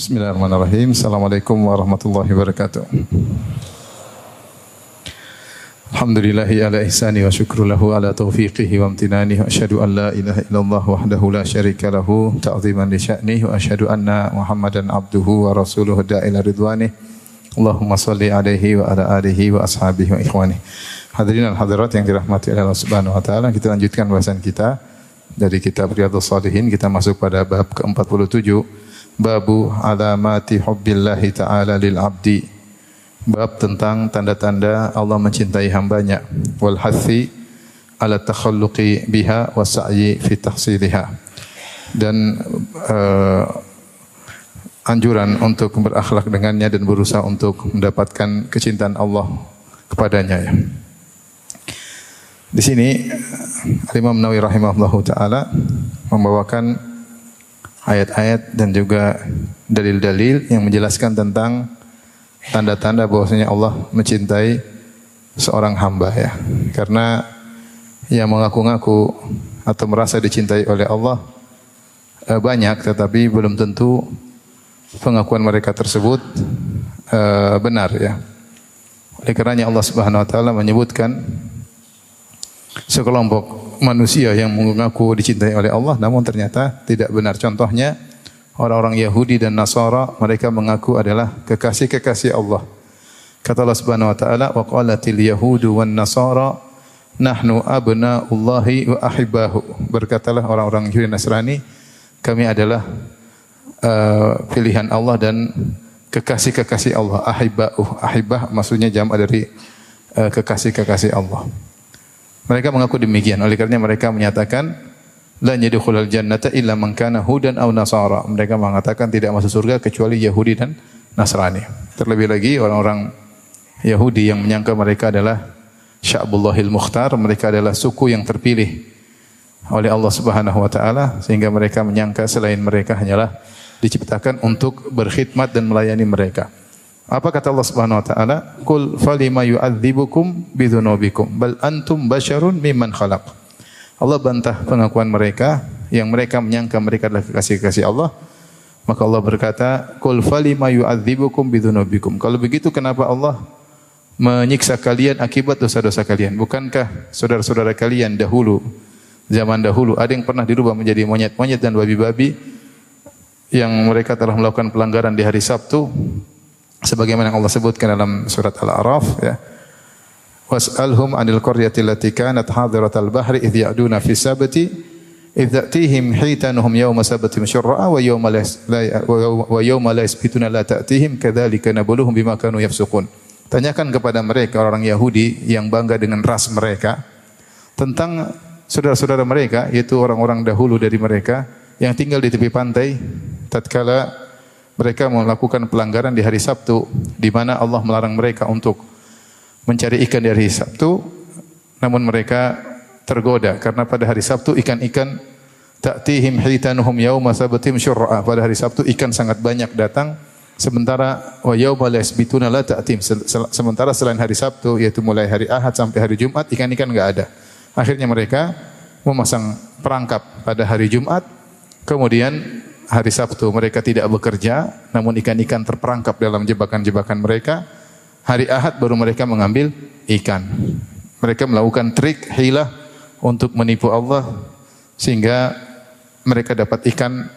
Bismillahirrahmanirrahim. Assalamualaikum warahmatullahi wabarakatuh. Alhamdulillahi ala ihsani wa syukru lahu ala taufiqihi wa amtinani wa asyhadu an la ilaha illallah wahdahu la syarika lahu ta'ziman li sya'nihi wa asyhadu anna Muhammadan abduhu wa rasuluhu da'ila ridwanih. Allahumma salli alaihi wa ala alihi wa ashabihi wa ikhwani. Hadirin al hadirat yang dirahmati oleh Allah Subhanahu wa taala, kita lanjutkan bahasan kita dari kitab Riyadhus Shalihin. Kita masuk pada bab ke-47, babu alamati hubbillahi taala lil abdi. Bab tentang tanda-tanda Allah mencintai hambanya wal hathi ala takhalluqi biha wa sa'yi fi tahsiliha. Dan uh, anjuran untuk berakhlak dengannya dan berusaha untuk mendapatkan kecintaan Allah kepadanya ya. Di sini Imam Nawawi rahimahullahu taala membawakan ayat-ayat dan juga dalil-dalil yang menjelaskan tentang tanda-tanda bahwasanya Allah mencintai seorang hamba ya. Karena yang mengaku-ngaku atau merasa dicintai oleh Allah eh, banyak tetapi belum tentu pengakuan mereka tersebut eh, benar ya. Oleh karenanya Allah Subhanahu wa taala menyebutkan sekelompok manusia yang mengaku dicintai oleh Allah namun ternyata tidak benar. Contohnya orang-orang Yahudi dan Nasara mereka mengaku adalah kekasih-kekasih Allah. Kata Allah Subhanahu wa taala wa qalatil yahudu wan nasara nahnu abnaullahi wa ahibbahu. Berkatalah orang-orang Yahudi Nasrani kami adalah uh, pilihan Allah dan kekasih-kekasih Allah. Ahibbahu. Ahibbah maksudnya jam dari uh, kekasih-kekasih Allah. Mereka mengaku demikian. Oleh karena mereka menyatakan la yadkhulul jannata illa man kana hudan aw nasara. Mereka mengatakan tidak masuk surga kecuali Yahudi dan Nasrani. Terlebih lagi orang-orang Yahudi yang menyangka mereka adalah Sya'bullahil Mukhtar, mereka adalah suku yang terpilih oleh Allah Subhanahu wa taala sehingga mereka menyangka selain mereka hanyalah diciptakan untuk berkhidmat dan melayani mereka. Apa kata Allah Subhanahu wa taala? Qul falima yu'adzibukum bidzunubikum bal antum basyarun mimman khalaq. Allah bantah pengakuan mereka yang mereka menyangka mereka adalah kekasih-kekasih Allah. Maka Allah berkata, "Qul falima yu'adzibukum bidzunubikum." Kalau begitu kenapa Allah menyiksa kalian akibat dosa-dosa kalian? Bukankah saudara-saudara kalian dahulu zaman dahulu ada yang pernah dirubah menjadi monyet-monyet dan babi-babi yang mereka telah melakukan pelanggaran di hari Sabtu sebagaimana yang Allah sebutkan dalam surat Al-A'raf ya. Was'alhum 'anil qaryati allati kanat hadiratal bahri idh ya'duna fi sabti idh ta'tihim hitanuhum yawma sabtihim syurra'a wa yawma la wa yawma la yasbituna la ta'tihim kadzalika nabluhum bima kanu yafsukun. Tanyakan kepada mereka orang Yahudi yang bangga dengan ras mereka tentang saudara-saudara mereka yaitu orang-orang dahulu dari mereka yang tinggal di tepi pantai tatkala mereka melakukan pelanggaran di hari Sabtu di mana Allah melarang mereka untuk mencari ikan di hari Sabtu namun mereka tergoda karena pada hari Sabtu ikan-ikan ta'tihim hitanuhum yauma sabtihim syur'a pada hari Sabtu ikan sangat banyak datang sementara wa yauma la yasbituna la ta'tihim sementara selain hari Sabtu yaitu mulai hari Ahad sampai hari Jumat ikan-ikan enggak ada. Akhirnya mereka memasang perangkap pada hari Jumat kemudian hari Sabtu mereka tidak bekerja, namun ikan-ikan terperangkap dalam jebakan-jebakan mereka. Hari Ahad baru mereka mengambil ikan. Mereka melakukan trik hilah untuk menipu Allah sehingga mereka dapat ikan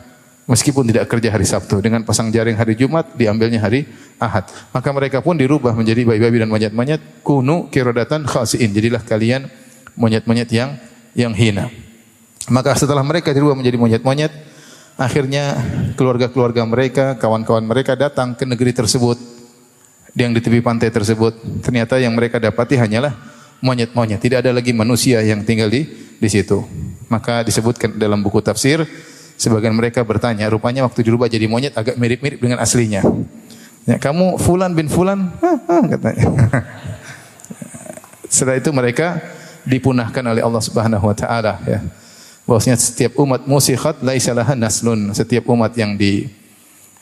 meskipun tidak kerja hari Sabtu. Dengan pasang jaring hari Jumat diambilnya hari Ahad. Maka mereka pun dirubah menjadi bayi-bayi dan monyet-monyet. Kunu kirodatan khasiin. Jadilah kalian monyet-monyet yang yang hina. Maka setelah mereka dirubah menjadi monyet-monyet, Akhirnya keluarga-keluarga mereka, kawan-kawan mereka datang ke negeri tersebut yang di tepi pantai tersebut. Ternyata yang mereka dapati hanyalah monyet-monyet. Tidak ada lagi manusia yang tinggal di di situ. Maka disebutkan dalam buku tafsir, sebagian mereka bertanya, rupanya waktu dirubah jadi monyet agak mirip-mirip dengan aslinya. Ya, kamu Fulan bin Fulan, Hah, hah, katanya. Setelah itu mereka dipunahkan oleh Allah Subhanahu wa taala ya bahwasanya setiap umat musikhat laisa naslun setiap umat yang di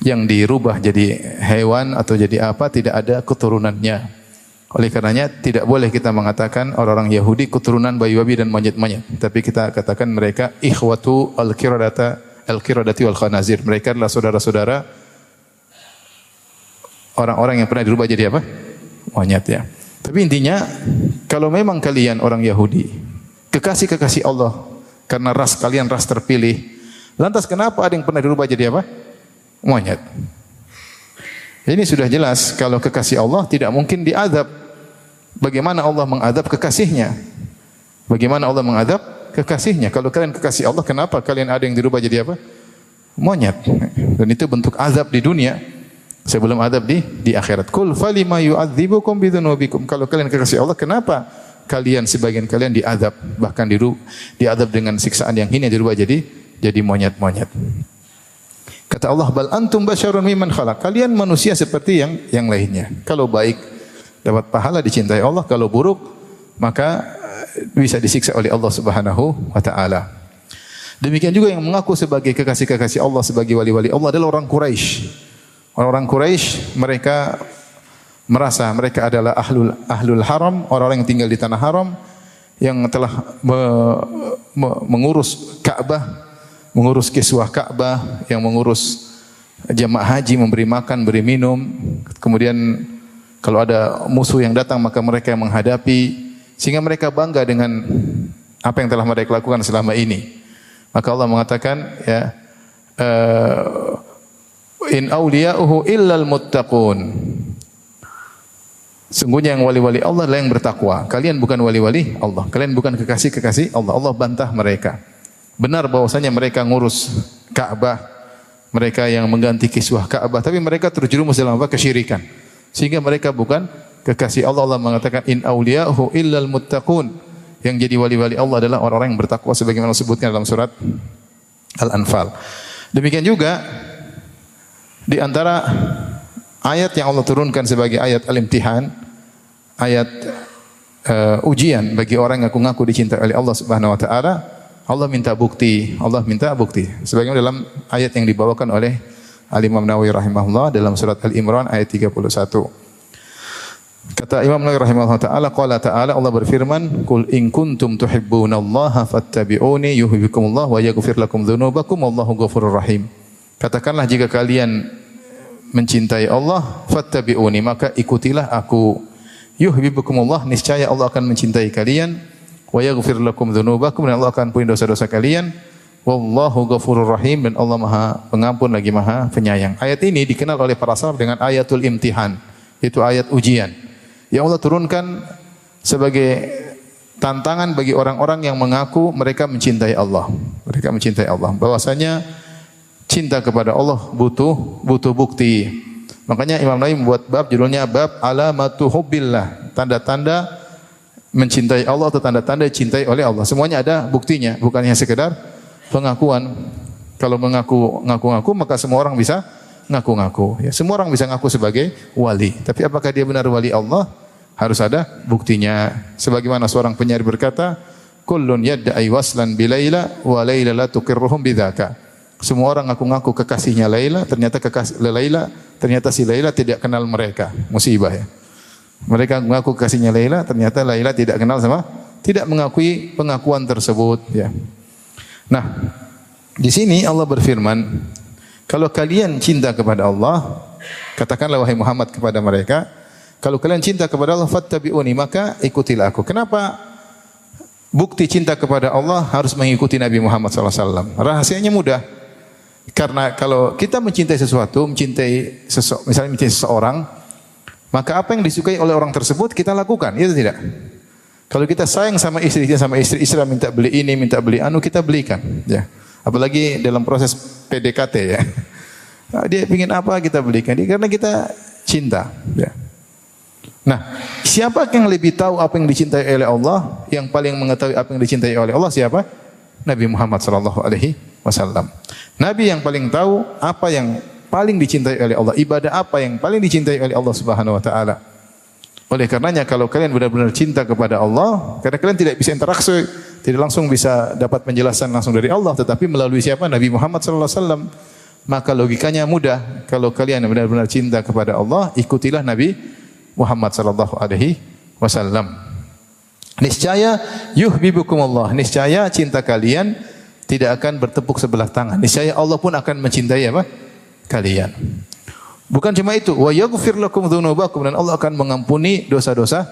yang dirubah jadi hewan atau jadi apa tidak ada keturunannya oleh karenanya tidak boleh kita mengatakan orang-orang Yahudi keturunan bayi-bayi dan monyet-monyet tapi kita katakan mereka ikhwatu al-qiradata al-qiradati wal khanazir mereka adalah saudara-saudara orang-orang yang pernah dirubah jadi apa? Monyet ya. Tapi intinya kalau memang kalian orang Yahudi, kekasih-kekasih Allah karena ras kalian ras terpilih, lantas kenapa ada yang pernah dirubah jadi apa? Monyet. Ini sudah jelas kalau kekasih Allah tidak mungkin diadab. Bagaimana Allah mengadab kekasihnya? Bagaimana Allah mengadab kekasihnya? Kalau kalian kekasih Allah, kenapa kalian ada yang dirubah jadi apa? Monyet. Dan itu bentuk azab di dunia sebelum adab di di akhirat. Kul falima yu'adzibukum. Kalau kalian kekasih Allah, kenapa kalian sebagian kalian diadab bahkan diru diadab dengan siksaan yang hina dirubah jadi jadi monyet-monyet. Kata Allah, "Bal antum basyarun mimman khalaq." Kalian manusia seperti yang yang lainnya. Kalau baik dapat pahala dicintai Allah, kalau buruk maka eh, bisa disiksa oleh Allah Subhanahu wa taala. Demikian juga yang mengaku sebagai kekasih-kekasih Allah sebagai wali-wali Allah adalah orang Quraisy. Orang-orang Quraisy mereka merasa mereka adalah ahlul ahlul haram, orang-orang yang tinggal di tanah haram yang telah me, me, mengurus Ka'bah, mengurus kiswah Ka'bah, yang mengurus jamaah haji, memberi makan, beri minum, kemudian kalau ada musuh yang datang maka mereka yang menghadapi sehingga mereka bangga dengan apa yang telah mereka lakukan selama ini. Maka Allah mengatakan ya uh, in awliya'uhu illal muttaqun. Sungguhnya yang wali-wali Allah adalah yang bertakwa. Kalian bukan wali-wali Allah. Kalian bukan kekasih-kekasih Allah. Allah bantah mereka. Benar bahwasanya mereka ngurus Ka'bah. Mereka yang mengganti kiswah Ka'bah. Tapi mereka terjerumus dalam apa? Kesyirikan. Sehingga mereka bukan kekasih Allah. Allah mengatakan in awliya'uhu illal muttaqun. Yang jadi wali-wali Allah adalah orang-orang yang bertakwa sebagaimana disebutkan dalam surat Al-Anfal. Demikian juga di antara ayat yang Allah turunkan sebagai ayat al-imtihan, ayat uh, ujian bagi orang yang ngaku-ngaku dicintai oleh Allah Subhanahu wa taala, Allah minta bukti, Allah minta bukti. Sebagaimana dalam ayat yang dibawakan oleh Al-Imam Nawawi rahimahullah dalam surat Al-Imran ayat 31. Kata Imam Nawawi rahimahullah taala qala ta'ala Allah berfirman qul in kuntum tuhibbunallaha fattabi'uni yuhibbukumullah wa yaghfir lakum dzunubakum wallahu ghafurur rahim. Katakanlah jika kalian mencintai Allah fattabi'uni maka ikutilah aku yuhibbukumullah niscaya Allah akan mencintai kalian wa yaghfir lakum dzunubakum dan Allah akan ampuni dosa-dosa kalian wallahu ghafurur rahim dan Allah Maha Pengampun lagi Maha Penyayang. Ayat ini dikenal oleh para salaf dengan ayatul imtihan, itu ayat ujian yang Allah turunkan sebagai tantangan bagi orang-orang yang mengaku mereka mencintai Allah. Mereka mencintai Allah. Bahwasanya cinta kepada Allah butuh butuh bukti. Makanya Imam Nawawi membuat bab judulnya bab alamatu hubbillah, tanda-tanda mencintai Allah atau tanda-tanda cintai oleh Allah. Semuanya ada buktinya, bukan hanya sekedar pengakuan. Kalau mengaku ngaku-ngaku maka semua orang bisa ngaku-ngaku. Ya, semua orang bisa ngaku sebagai wali. Tapi apakah dia benar wali Allah? Harus ada buktinya. Sebagaimana seorang penyair berkata, "Kullun yadda'i waslan bi Laila wa Laila la tuqirruhum bidzaka." Semua orang ngaku-ngaku kekasihnya Laila, ternyata kekasih Laila, ternyata si Laila tidak kenal mereka. Musibah ya. Mereka mengaku kekasihnya Laila, ternyata Laila tidak kenal sama tidak mengakui pengakuan tersebut ya. Nah, di sini Allah berfirman, kalau kalian cinta kepada Allah, katakanlah wahai Muhammad kepada mereka, kalau kalian cinta kepada Allah fattabi'uni, maka ikutilah aku. Kenapa bukti cinta kepada Allah harus mengikuti Nabi Muhammad SAW? Rahasianya mudah. Karena kalau kita mencintai sesuatu, mencintai misalnya mencintai seseorang, maka apa yang disukai oleh orang tersebut kita lakukan, itu tidak? Kalau kita sayang sama istri, kita sama istri, istri minta beli ini, minta beli anu, kita belikan. Ya. Apalagi dalam proses PDKT ya. Nah, dia ingin apa kita belikan dia karena kita cinta. Ya. Nah, siapa yang lebih tahu apa yang dicintai oleh Allah? Yang paling mengetahui apa yang dicintai oleh Allah siapa? Nabi Muhammad sallallahu alaihi wasallam. Nabi yang paling tahu apa yang paling dicintai oleh Allah, ibadah apa yang paling dicintai oleh Allah Subhanahu wa taala. Oleh karenanya kalau kalian benar-benar cinta kepada Allah, karena kalian tidak bisa interaksi tidak langsung bisa dapat penjelasan langsung dari Allah, tetapi melalui siapa? Nabi Muhammad sallallahu alaihi wasallam. Maka logikanya mudah. Kalau kalian benar-benar cinta kepada Allah, ikutilah Nabi Muhammad sallallahu alaihi wasallam. Niscaya yuhibbukumullah. Niscaya cinta kalian tidak akan bertepuk sebelah tangan. Niscaya Allah pun akan mencintai apa? Kalian. Bukan cuma itu, wa yaghfir lakum dzunubakum dan Allah akan mengampuni dosa-dosa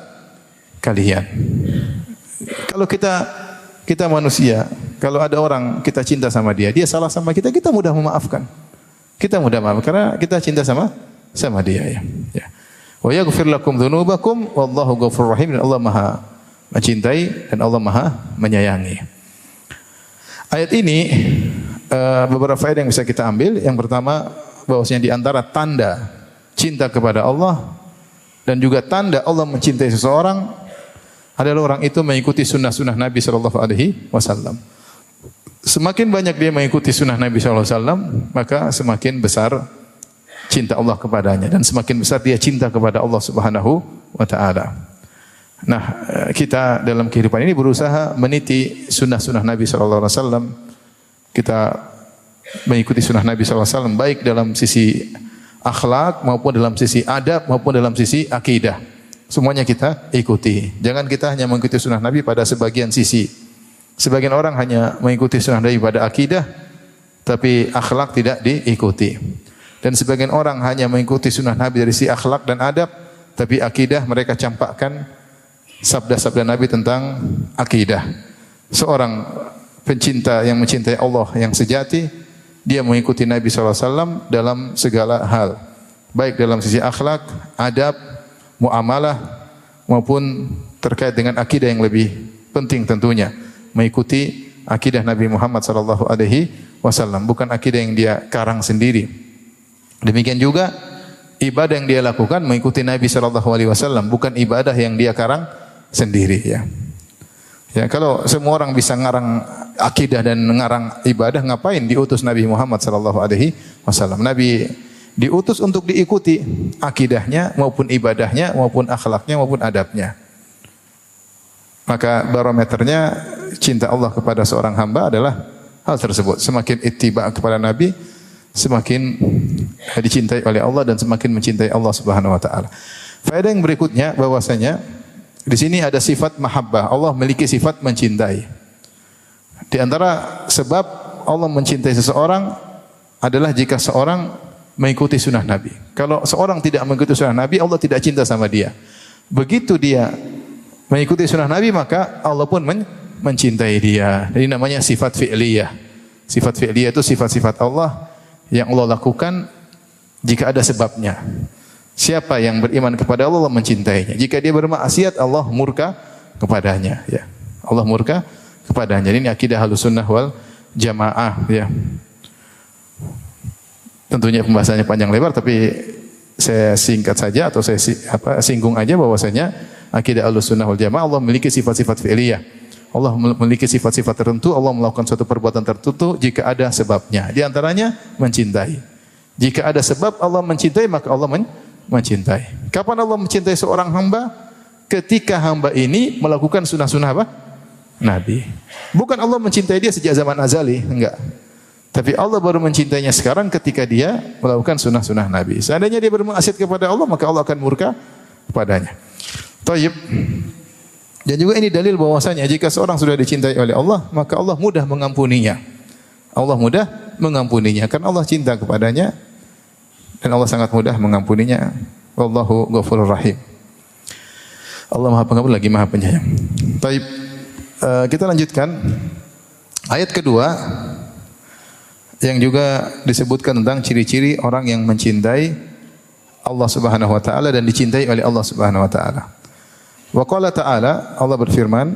kalian. Kalau kita kita manusia, kalau ada orang kita cinta sama dia, dia salah sama kita, kita mudah memaafkan. Kita mudah maaf karena kita cinta sama sama dia ya. ya. Wa yaghfir lakum dzunubakum wallahu ghafurur rahim dan Allah Maha mencintai dan Allah Maha menyayangi. Ayat ini uh, beberapa faedah yang bisa kita ambil. Yang pertama bahwasanya di antara tanda cinta kepada Allah dan juga tanda Allah mencintai seseorang adalah orang itu mengikuti sunnah-sunnah Nabi Shallallahu Alaihi Wasallam. Semakin banyak dia mengikuti sunnah Nabi Shallallahu maka semakin besar cinta Allah kepadanya dan semakin besar dia cinta kepada Allah Subhanahu Wa Taala. Nah, eh, kita dalam kehidupan ini berusaha meniti sunnah-sunnah Nabi Shallallahu Alaihi Wasallam. Kita mengikuti sunnah Nabi SAW baik dalam sisi akhlak maupun dalam sisi adab maupun dalam sisi akidah. Semuanya kita ikuti. Jangan kita hanya mengikuti sunnah Nabi pada sebagian sisi. Sebagian orang hanya mengikuti sunnah Nabi pada akidah, tapi akhlak tidak diikuti. Dan sebagian orang hanya mengikuti sunnah Nabi dari sisi akhlak dan adab, tapi akidah mereka campakkan sabda-sabda Nabi tentang akidah. Seorang pencinta yang mencintai Allah yang sejati, dia mengikuti Nabi SAW dalam segala hal. Baik dalam sisi akhlak, adab, muamalah, maupun terkait dengan akidah yang lebih penting tentunya. Mengikuti akidah Nabi Muhammad SAW. Bukan akidah yang dia karang sendiri. Demikian juga ibadah yang dia lakukan mengikuti Nabi SAW. Bukan ibadah yang dia karang sendiri. Ya. Ya, kalau semua orang bisa ngarang akidah dan ngarang ibadah, ngapain diutus Nabi Muhammad sallallahu alaihi wasallam? Nabi diutus untuk diikuti akidahnya maupun ibadahnya maupun akhlaknya maupun adabnya. Maka barometernya cinta Allah kepada seorang hamba adalah hal tersebut. Semakin ittiba kepada Nabi, semakin dicintai oleh Allah dan semakin mencintai Allah Subhanahu wa taala. Faedah yang berikutnya bahwasanya di sini ada sifat mahabbah. Allah memiliki sifat mencintai. Di antara sebab Allah mencintai seseorang adalah jika seorang mengikuti sunnah Nabi. Kalau seorang tidak mengikuti sunnah Nabi, Allah tidak cinta sama dia. Begitu dia mengikuti sunnah Nabi, maka Allah pun men mencintai dia. Jadi namanya sifat fi'liyah. Sifat fi'liyah itu sifat-sifat Allah yang Allah lakukan jika ada sebabnya. Siapa yang beriman kepada Allah, Allah mencintainya. Jika dia bermaksiat, Allah murka kepadanya. Ya. Allah murka kepadanya. Ini akidah sunnah wal jamaah. Ya. Tentunya pembahasannya panjang lebar, tapi saya singkat saja atau saya apa, singgung aja bahwasanya akidah sunnah wal jamaah Allah memiliki sifat-sifat fi'liyah. Allah memiliki sifat-sifat tertentu, Allah melakukan suatu perbuatan tertentu jika ada sebabnya. Di antaranya mencintai. Jika ada sebab Allah mencintai, maka Allah men mencintai. Kapan Allah mencintai seorang hamba? Ketika hamba ini melakukan sunnah-sunnah apa? Nabi. Bukan Allah mencintai dia sejak zaman azali, enggak. Tapi Allah baru mencintainya sekarang ketika dia melakukan sunnah-sunnah Nabi. Seandainya dia bermaksiat kepada Allah, maka Allah akan murka kepadanya. Taib. Dan juga ini dalil bahwasanya jika seorang sudah dicintai oleh Allah, maka Allah mudah mengampuninya. Allah mudah mengampuninya karena Allah cinta kepadanya dan Allah sangat mudah mengampuninya. Wallahu ghafurur rahim. Allah Maha Pengampun lagi Maha Penyayang. Baik, uh, kita lanjutkan ayat kedua yang juga disebutkan tentang ciri-ciri orang yang mencintai Allah Subhanahu wa taala dan dicintai oleh Allah Subhanahu wa taala. Wa qala ta'ala Allah berfirman,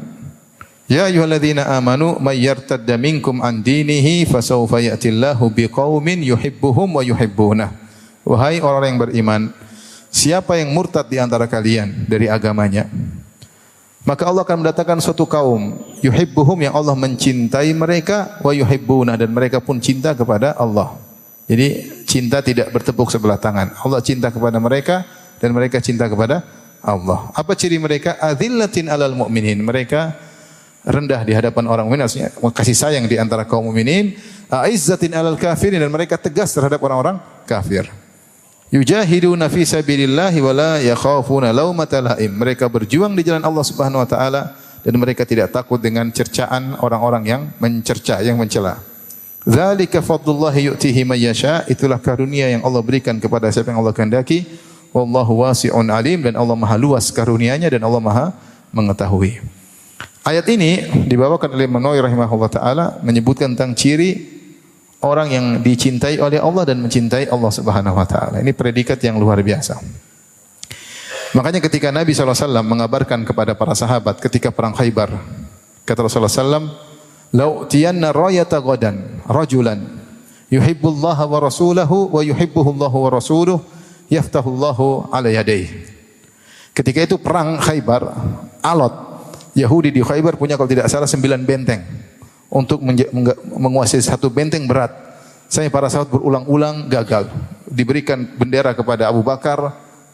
Ya ayyuhalladzina amanu may yartadda minkum an dinihi fasawfa ya'tillahu biqaumin yuhibbuhum wa yuhibbunah. Wahai orang yang beriman, siapa yang murtad di antara kalian dari agamanya, maka Allah akan mendatangkan suatu kaum yuhibbuhum yang Allah mencintai mereka wa yuhibbuna dan mereka pun cinta kepada Allah. Jadi cinta tidak bertepuk sebelah tangan. Allah cinta kepada mereka dan mereka cinta kepada Allah. Apa ciri mereka? Adzillatin alal mu'minin. Mereka rendah di hadapan orang mukmin, kasih sayang di antara kaum mukminin. Aizzatin alal kafirin dan mereka tegas terhadap orang-orang kafir. Yujahiduna fi sabilillah wa la yakhafuna laumata laim. Mereka berjuang di jalan Allah Subhanahu wa taala dan mereka tidak takut dengan cercaan orang-orang yang mencerca, yang mencela. Dzalika fadlullah yu'tihi may yasha. Itulah karunia yang Allah berikan kepada siapa yang Allah kehendaki. Wallahu wasi'un alim dan Allah Maha luas karunianya dan Allah Maha mengetahui. Ayat ini dibawakan oleh Manawi rahimahullah taala menyebutkan tentang ciri orang yang dicintai oleh Allah dan mencintai Allah Subhanahu wa taala. Ini predikat yang luar biasa. Makanya ketika Nabi SAW mengabarkan kepada para sahabat ketika perang Khaybar, kata Rasulullah SAW, "Lau tiyanna rayata ghadan rajulan yuhibbullah wa rasulahu wa yuhibbuhu Allah wa rasuluh yaftahullahu ala yadayhi." Ketika itu perang Khaybar, alot Yahudi di Khaybar punya kalau tidak salah sembilan benteng untuk menguasai satu benteng berat. Saya para sahabat berulang-ulang gagal. Diberikan bendera kepada Abu Bakar,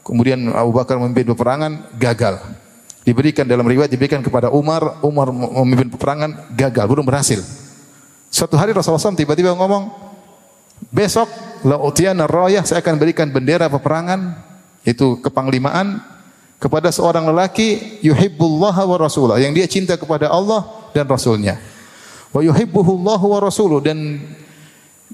Kemudian Abu Bakar memimpin peperangan, gagal. Diberikan dalam riwayat diberikan kepada Umar, Umar memimpin peperangan, gagal, belum berhasil. Suatu hari Rasulullah SAW tiba-tiba ngomong, besok la utiana rayah saya akan berikan bendera peperangan itu kepanglimaan kepada seorang lelaki yuhibbullah wa rasulah yang dia cinta kepada Allah dan rasulnya. Wa yuhibbuhullahu wa rasuluh dan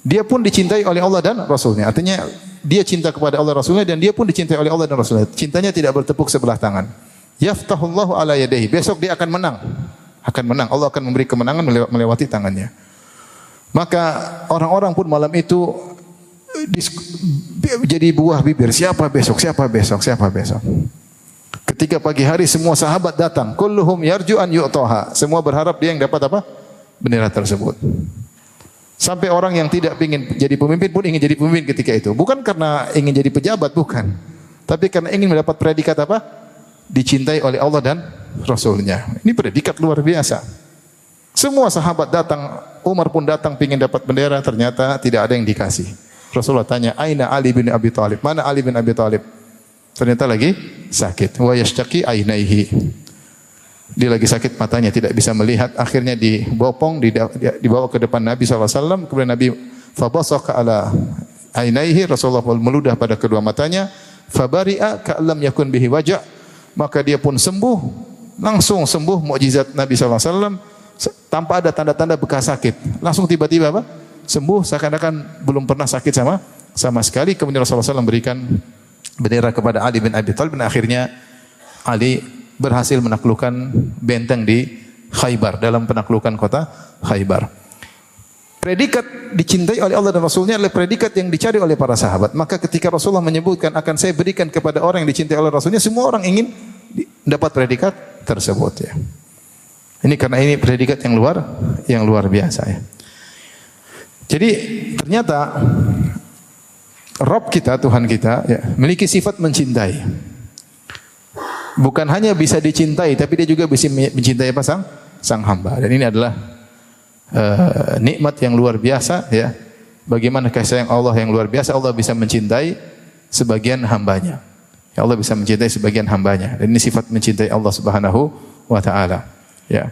dia pun dicintai oleh Allah dan rasulnya. Artinya dia cinta kepada Allah Rasulnya dan dia pun dicintai oleh Allah dan Rasulnya. Cintanya tidak bertepuk sebelah tangan. Yaftahullahu ala yadayhi. Besok dia akan menang. Akan menang. Allah akan memberi kemenangan melewati tangannya. Maka orang-orang pun malam itu jadi buah bibir. Siapa besok? Siapa besok? Siapa besok? Ketika pagi hari semua sahabat datang. Kulluhum yarju an yu'toha. Semua berharap dia yang dapat apa? Bendera tersebut. Sampai orang yang tidak ingin jadi pemimpin pun ingin jadi pemimpin ketika itu. Bukan karena ingin jadi pejabat, bukan. Tapi karena ingin mendapat predikat apa? Dicintai oleh Allah dan Rasulnya. Ini predikat luar biasa. Semua sahabat datang, Umar pun datang ingin dapat bendera, ternyata tidak ada yang dikasih. Rasulullah tanya, Aina Ali bin Abi Thalib? Mana Ali bin Abi Thalib? Ternyata lagi sakit. Wa yashtaki ainaihi. Dia lagi sakit matanya, tidak bisa melihat. Akhirnya dibopong, dibawa ke depan Nabi SAW. Kemudian Nabi fabasaka ala ainaihi. Rasulullah meludah pada kedua matanya. Fabari'a ka'lam yakun bihi wajah. Maka dia pun sembuh. Langsung sembuh mukjizat Nabi SAW. Tanpa ada tanda-tanda bekas sakit. Langsung tiba-tiba apa? Sembuh seakan-akan belum pernah sakit sama sama sekali. Kemudian Rasulullah SAW berikan bendera kepada Ali bin Abi Thalib. Dan akhirnya Ali berhasil menaklukkan benteng di Khaybar dalam penaklukan kota Khaybar. Predikat dicintai oleh Allah dan Rasulnya adalah predikat yang dicari oleh para sahabat. Maka ketika Rasulullah menyebutkan akan saya berikan kepada orang yang dicintai oleh Rasulnya, semua orang ingin dapat predikat tersebut ya. Ini karena ini predikat yang luar yang luar biasa ya. Jadi ternyata Rob kita, Tuhan kita ya, memiliki sifat mencintai bukan hanya bisa dicintai tapi dia juga bisa mencintai apa sang sang hamba. Dan ini adalah uh, nikmat yang luar biasa ya. Bagaimana kasih sayang Allah yang luar biasa Allah bisa mencintai sebagian hambanya. Ya Allah bisa mencintai sebagian hambanya. Dan ini sifat mencintai Allah Subhanahu wa taala ya.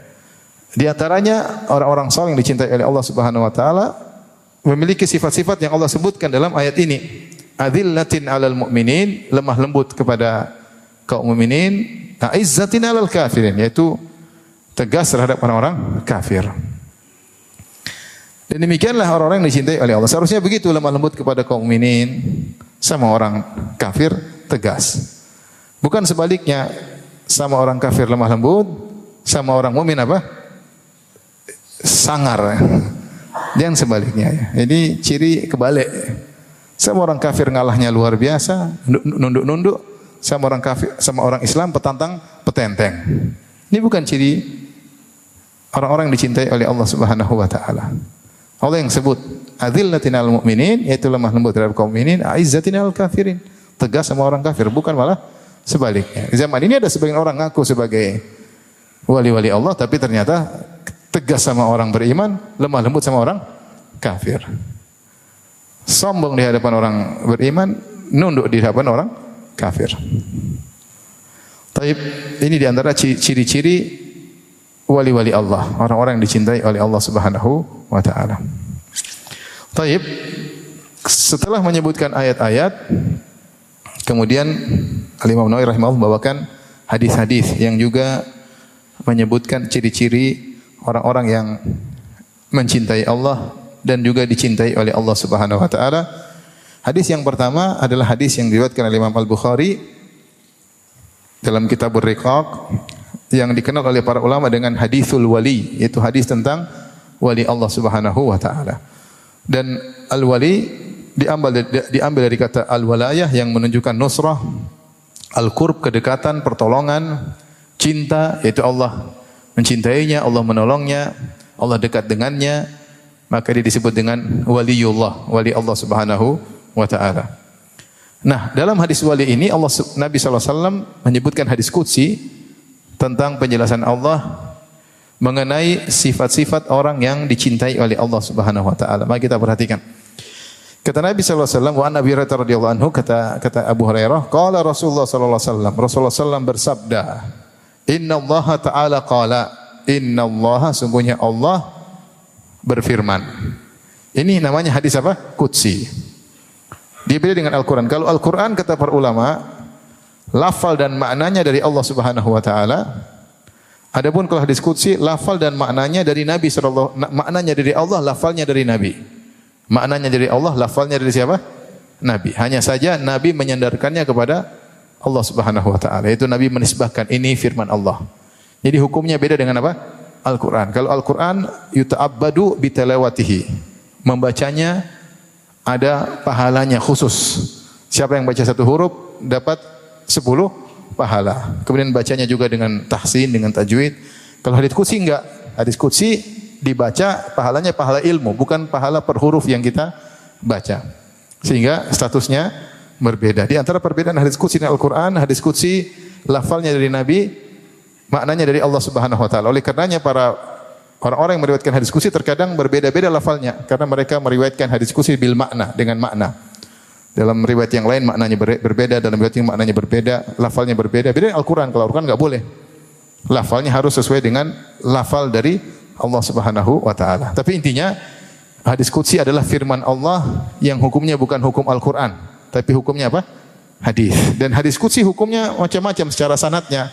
Di antaranya orang-orang saleh yang dicintai oleh Allah Subhanahu wa taala memiliki sifat-sifat yang Allah sebutkan dalam ayat ini. Adillatin alal mu'minin lemah lembut kepada kaum mukminin ta'izzatin 'alal kafirin yaitu tegas terhadap orang-orang kafir. Dan demikianlah orang-orang yang dicintai oleh Allah. Seharusnya begitu lemah lembut kepada kaum mukminin sama orang kafir tegas. Bukan sebaliknya sama orang kafir lemah lembut, sama orang mukmin apa? sangar. Jangan sebaliknya ya. Ini ciri kebalik. Sama orang kafir ngalahnya luar biasa, nunduk-nunduk, sama orang kafir, sama orang Islam petantang petenteng. Ini bukan ciri orang-orang yang dicintai oleh Allah Subhanahu wa taala. Allah yang sebut adzillatin al mu'minin yaitu lemah lembut terhadap kaum mukminin, aizzatin al kafirin. Tegas sama orang kafir, bukan malah sebaliknya. Zaman ini ada sebagian orang ngaku sebagai wali-wali Allah tapi ternyata tegas sama orang beriman, lemah lembut sama orang kafir. Sombong di hadapan orang beriman, nunduk di hadapan orang kafir. Taib ini di antara ciri-ciri wali-wali Allah, orang-orang yang dicintai oleh Allah Subhanahu wa taala. Taib setelah menyebutkan ayat-ayat kemudian Al-Imam Nawawi rahimahullah membawakan hadis-hadis yang juga menyebutkan ciri-ciri orang-orang yang mencintai Allah dan juga dicintai oleh Allah Subhanahu wa taala. Hadis yang pertama adalah hadis yang diriwayatkan oleh Imam Al-Bukhari dalam kitab Riqaq yang dikenal oleh para ulama dengan hadisul wali, yaitu hadis tentang wali Allah Subhanahu wa taala. Dan al-wali diambil diambil dari kata al-walayah yang menunjukkan nusrah, al-qurb kedekatan, pertolongan, cinta yaitu Allah mencintainya, Allah menolongnya, Allah dekat dengannya, maka dia disebut dengan waliullah, wali Allah Subhanahu wa taala. Nah, dalam hadis wali ini Allah Nabi SAW menyebutkan hadis qudsi tentang penjelasan Allah mengenai sifat-sifat orang yang dicintai oleh Allah Subhanahu wa taala. Mari kita perhatikan. Kata Nabi sallallahu alaihi wasallam wa Nabi Hurairah radhiyallahu anhu kata kata Abu Hurairah, qala Rasulullah sallallahu alaihi wasallam, Rasulullah sallallahu bersabda, "Inna Allah ta'ala qala, inna Allah sungguhnya Allah berfirman." Ini namanya hadis apa? Qudsi. Dia beda dengan Al-Quran. Kalau Al-Quran kata para ulama, lafal dan maknanya dari Allah Subhanahu Wa Taala. Adapun kalau hadis qudsi, lafal dan maknanya dari Nabi sallallahu maknanya dari Allah, lafalnya dari Nabi. Maknanya dari Allah, lafalnya dari siapa? Nabi. Hanya saja Nabi menyandarkannya kepada Allah Subhanahu wa taala. Itu Nabi menisbahkan ini firman Allah. Jadi hukumnya beda dengan apa? Al-Qur'an. Kalau Al-Qur'an yuta'abbadu bitalawatihi. Membacanya ada pahalanya khusus. Siapa yang baca satu huruf dapat sepuluh pahala. Kemudian bacanya juga dengan tahsin, dengan tajwid. Kalau hadis qudsi enggak. Hadis qudsi dibaca pahalanya pahala ilmu, bukan pahala per huruf yang kita baca. Sehingga statusnya berbeda. Di antara perbedaan hadis qudsi dan Al-Qur'an, hadis qudsi lafalnya dari Nabi, maknanya dari Allah Subhanahu wa taala. Oleh karenanya para Orang-orang yang meriwayatkan hadis kursi terkadang berbeda-beda lafalnya karena mereka meriwayatkan hadis kursi bil makna dengan makna. Dalam riwayat yang lain maknanya berbeda, dalam riwayat yang maknanya berbeda, lafalnya berbeda. Beda Al-Qur'an. Kalau Al-Qur'an enggak boleh. Lafalnya harus sesuai dengan lafal dari Allah Subhanahu wa taala. Tapi intinya hadis qudsi adalah firman Allah yang hukumnya bukan hukum Al-Qur'an, tapi hukumnya apa? Hadis. Dan hadis qudsi hukumnya macam-macam secara sanatnya.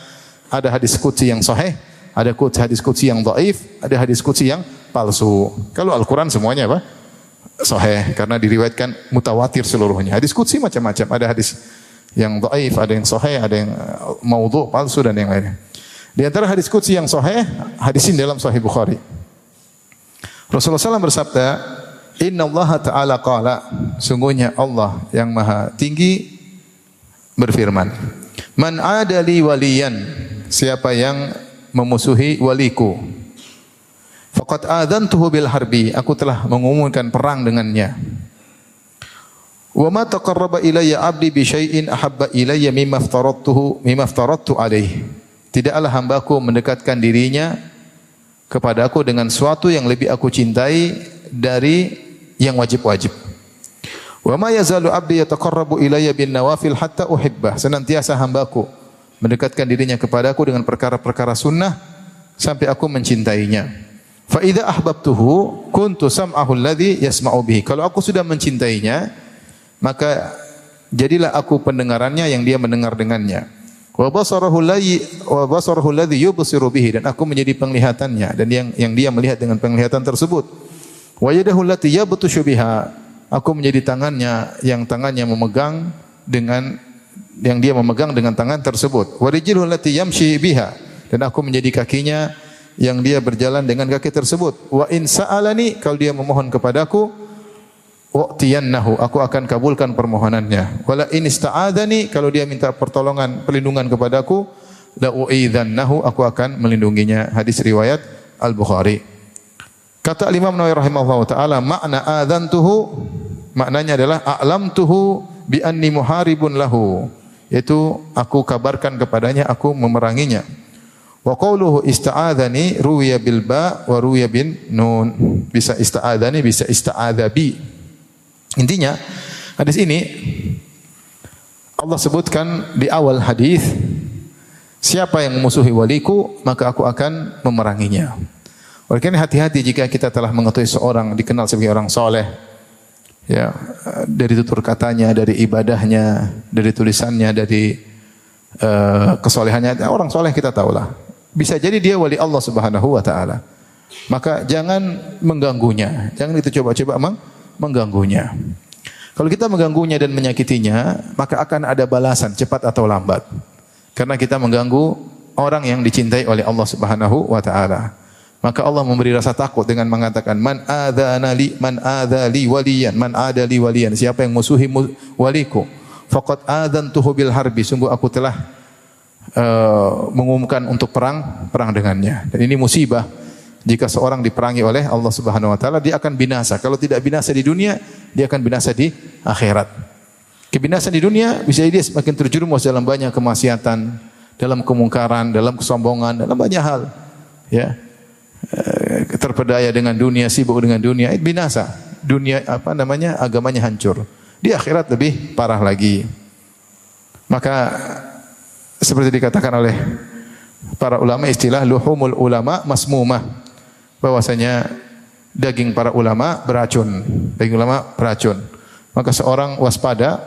Ada hadis qudsi yang sahih, ada hadis qudsi yang dhaif, ada hadis qudsi yang palsu. Kalau Al-Qur'an semuanya apa? Sahih karena diriwayatkan mutawatir seluruhnya. Hadis qudsi macam-macam. Ada hadis yang dhaif, ada yang sahih, ada yang uh, maudhu, palsu dan yang lainnya. Di antara hadis qudsi yang sahih, hadis ini dalam Sahih Bukhari. Rasulullah SAW bersabda, Inna Allah Ta'ala qala, sungguhnya Allah yang maha tinggi berfirman, Man adali waliyan, siapa yang memusuhi waliku. Faqad adantuhu bil harbi, aku telah mengumumkan perang dengannya. Wa ma taqarraba ilayya 'abdi bi syai'in ahabba ilayya mimma aftaradtuhu mimma aftaradtu alaihi. Tidaklah hambaku mendekatkan dirinya kepada aku dengan suatu yang lebih aku cintai dari yang wajib-wajib. Wa ma yazalu 'abdi yataqarrabu ilayya bin nawafil hatta uhibbah. Senantiasa hambaku mendekatkan dirinya kepadaku dengan perkara-perkara sunnah sampai aku mencintainya. Fa idza ahbabtuhu kuntu sam'ahu alladhi yasma'u bihi. Kalau aku sudah mencintainya, maka jadilah aku pendengarannya yang dia mendengar dengannya. Wa basarahu alladhi wa basarahu alladhi yubsiru bihi dan aku menjadi penglihatannya dan yang yang dia melihat dengan penglihatan tersebut. Wa yadahu allati yabtushu biha. Aku menjadi tangannya yang tangannya memegang dengan yang dia memegang dengan tangan tersebut. Warijilhu lati yamshi biha dan aku menjadi kakinya yang dia berjalan dengan kaki tersebut. Wa in sa'alani kalau dia memohon kepadaku wa'tiyannahu aku akan kabulkan permohonannya. Wala in ista'adani kalau dia minta pertolongan perlindungan kepadaku la u'idzannahu aku akan melindunginya. Hadis riwayat Al-Bukhari. Kata Imam Nawawi rahimahullah taala makna adzantuhu maknanya adalah a'lamtuhu bi anni muharibun lahu yaitu aku kabarkan kepadanya aku memeranginya. Wa qawluhu ista'adzani ruwiya bil ba wa ruwiya bin nun. Bisa ista'adzani bisa ista'adzabi. Intinya hadis ini Allah sebutkan di awal hadis siapa yang memusuhi waliku maka aku akan memeranginya. Oleh karena hati-hati jika kita telah mengetahui seorang dikenal sebagai orang soleh, ya dari tutur katanya, dari ibadahnya, dari tulisannya, dari uh, kesolehannya. Orang soleh kita tahulah. Bisa jadi dia wali Allah Subhanahu wa taala. Maka jangan mengganggunya. Jangan itu coba-coba meng mengganggunya. Kalau kita mengganggunya dan menyakitinya, maka akan ada balasan cepat atau lambat. Karena kita mengganggu orang yang dicintai oleh Allah Subhanahu wa taala. Maka Allah memberi rasa takut dengan mengatakan man adzana man adzali waliyan man adali waliyan. Siapa yang musuhi waliku faqad adzantuhu bil harbi. Sungguh aku telah uh, mengumumkan untuk perang perang dengannya. Dan ini musibah. Jika seorang diperangi oleh Allah Subhanahu wa taala dia akan binasa. Kalau tidak binasa di dunia dia akan binasa di akhirat. Kebinasan di dunia bisa dia semakin terjerumus dalam banyak kemaksiatan dalam kemungkaran dalam kesombongan dalam banyak hal ya terpedaya dengan dunia, sibuk dengan dunia, binasa. Dunia apa namanya? agamanya hancur. Di akhirat lebih parah lagi. Maka seperti dikatakan oleh para ulama istilah luhumul ulama masmumah bahwasanya daging para ulama beracun. Daging ulama beracun. Maka seorang waspada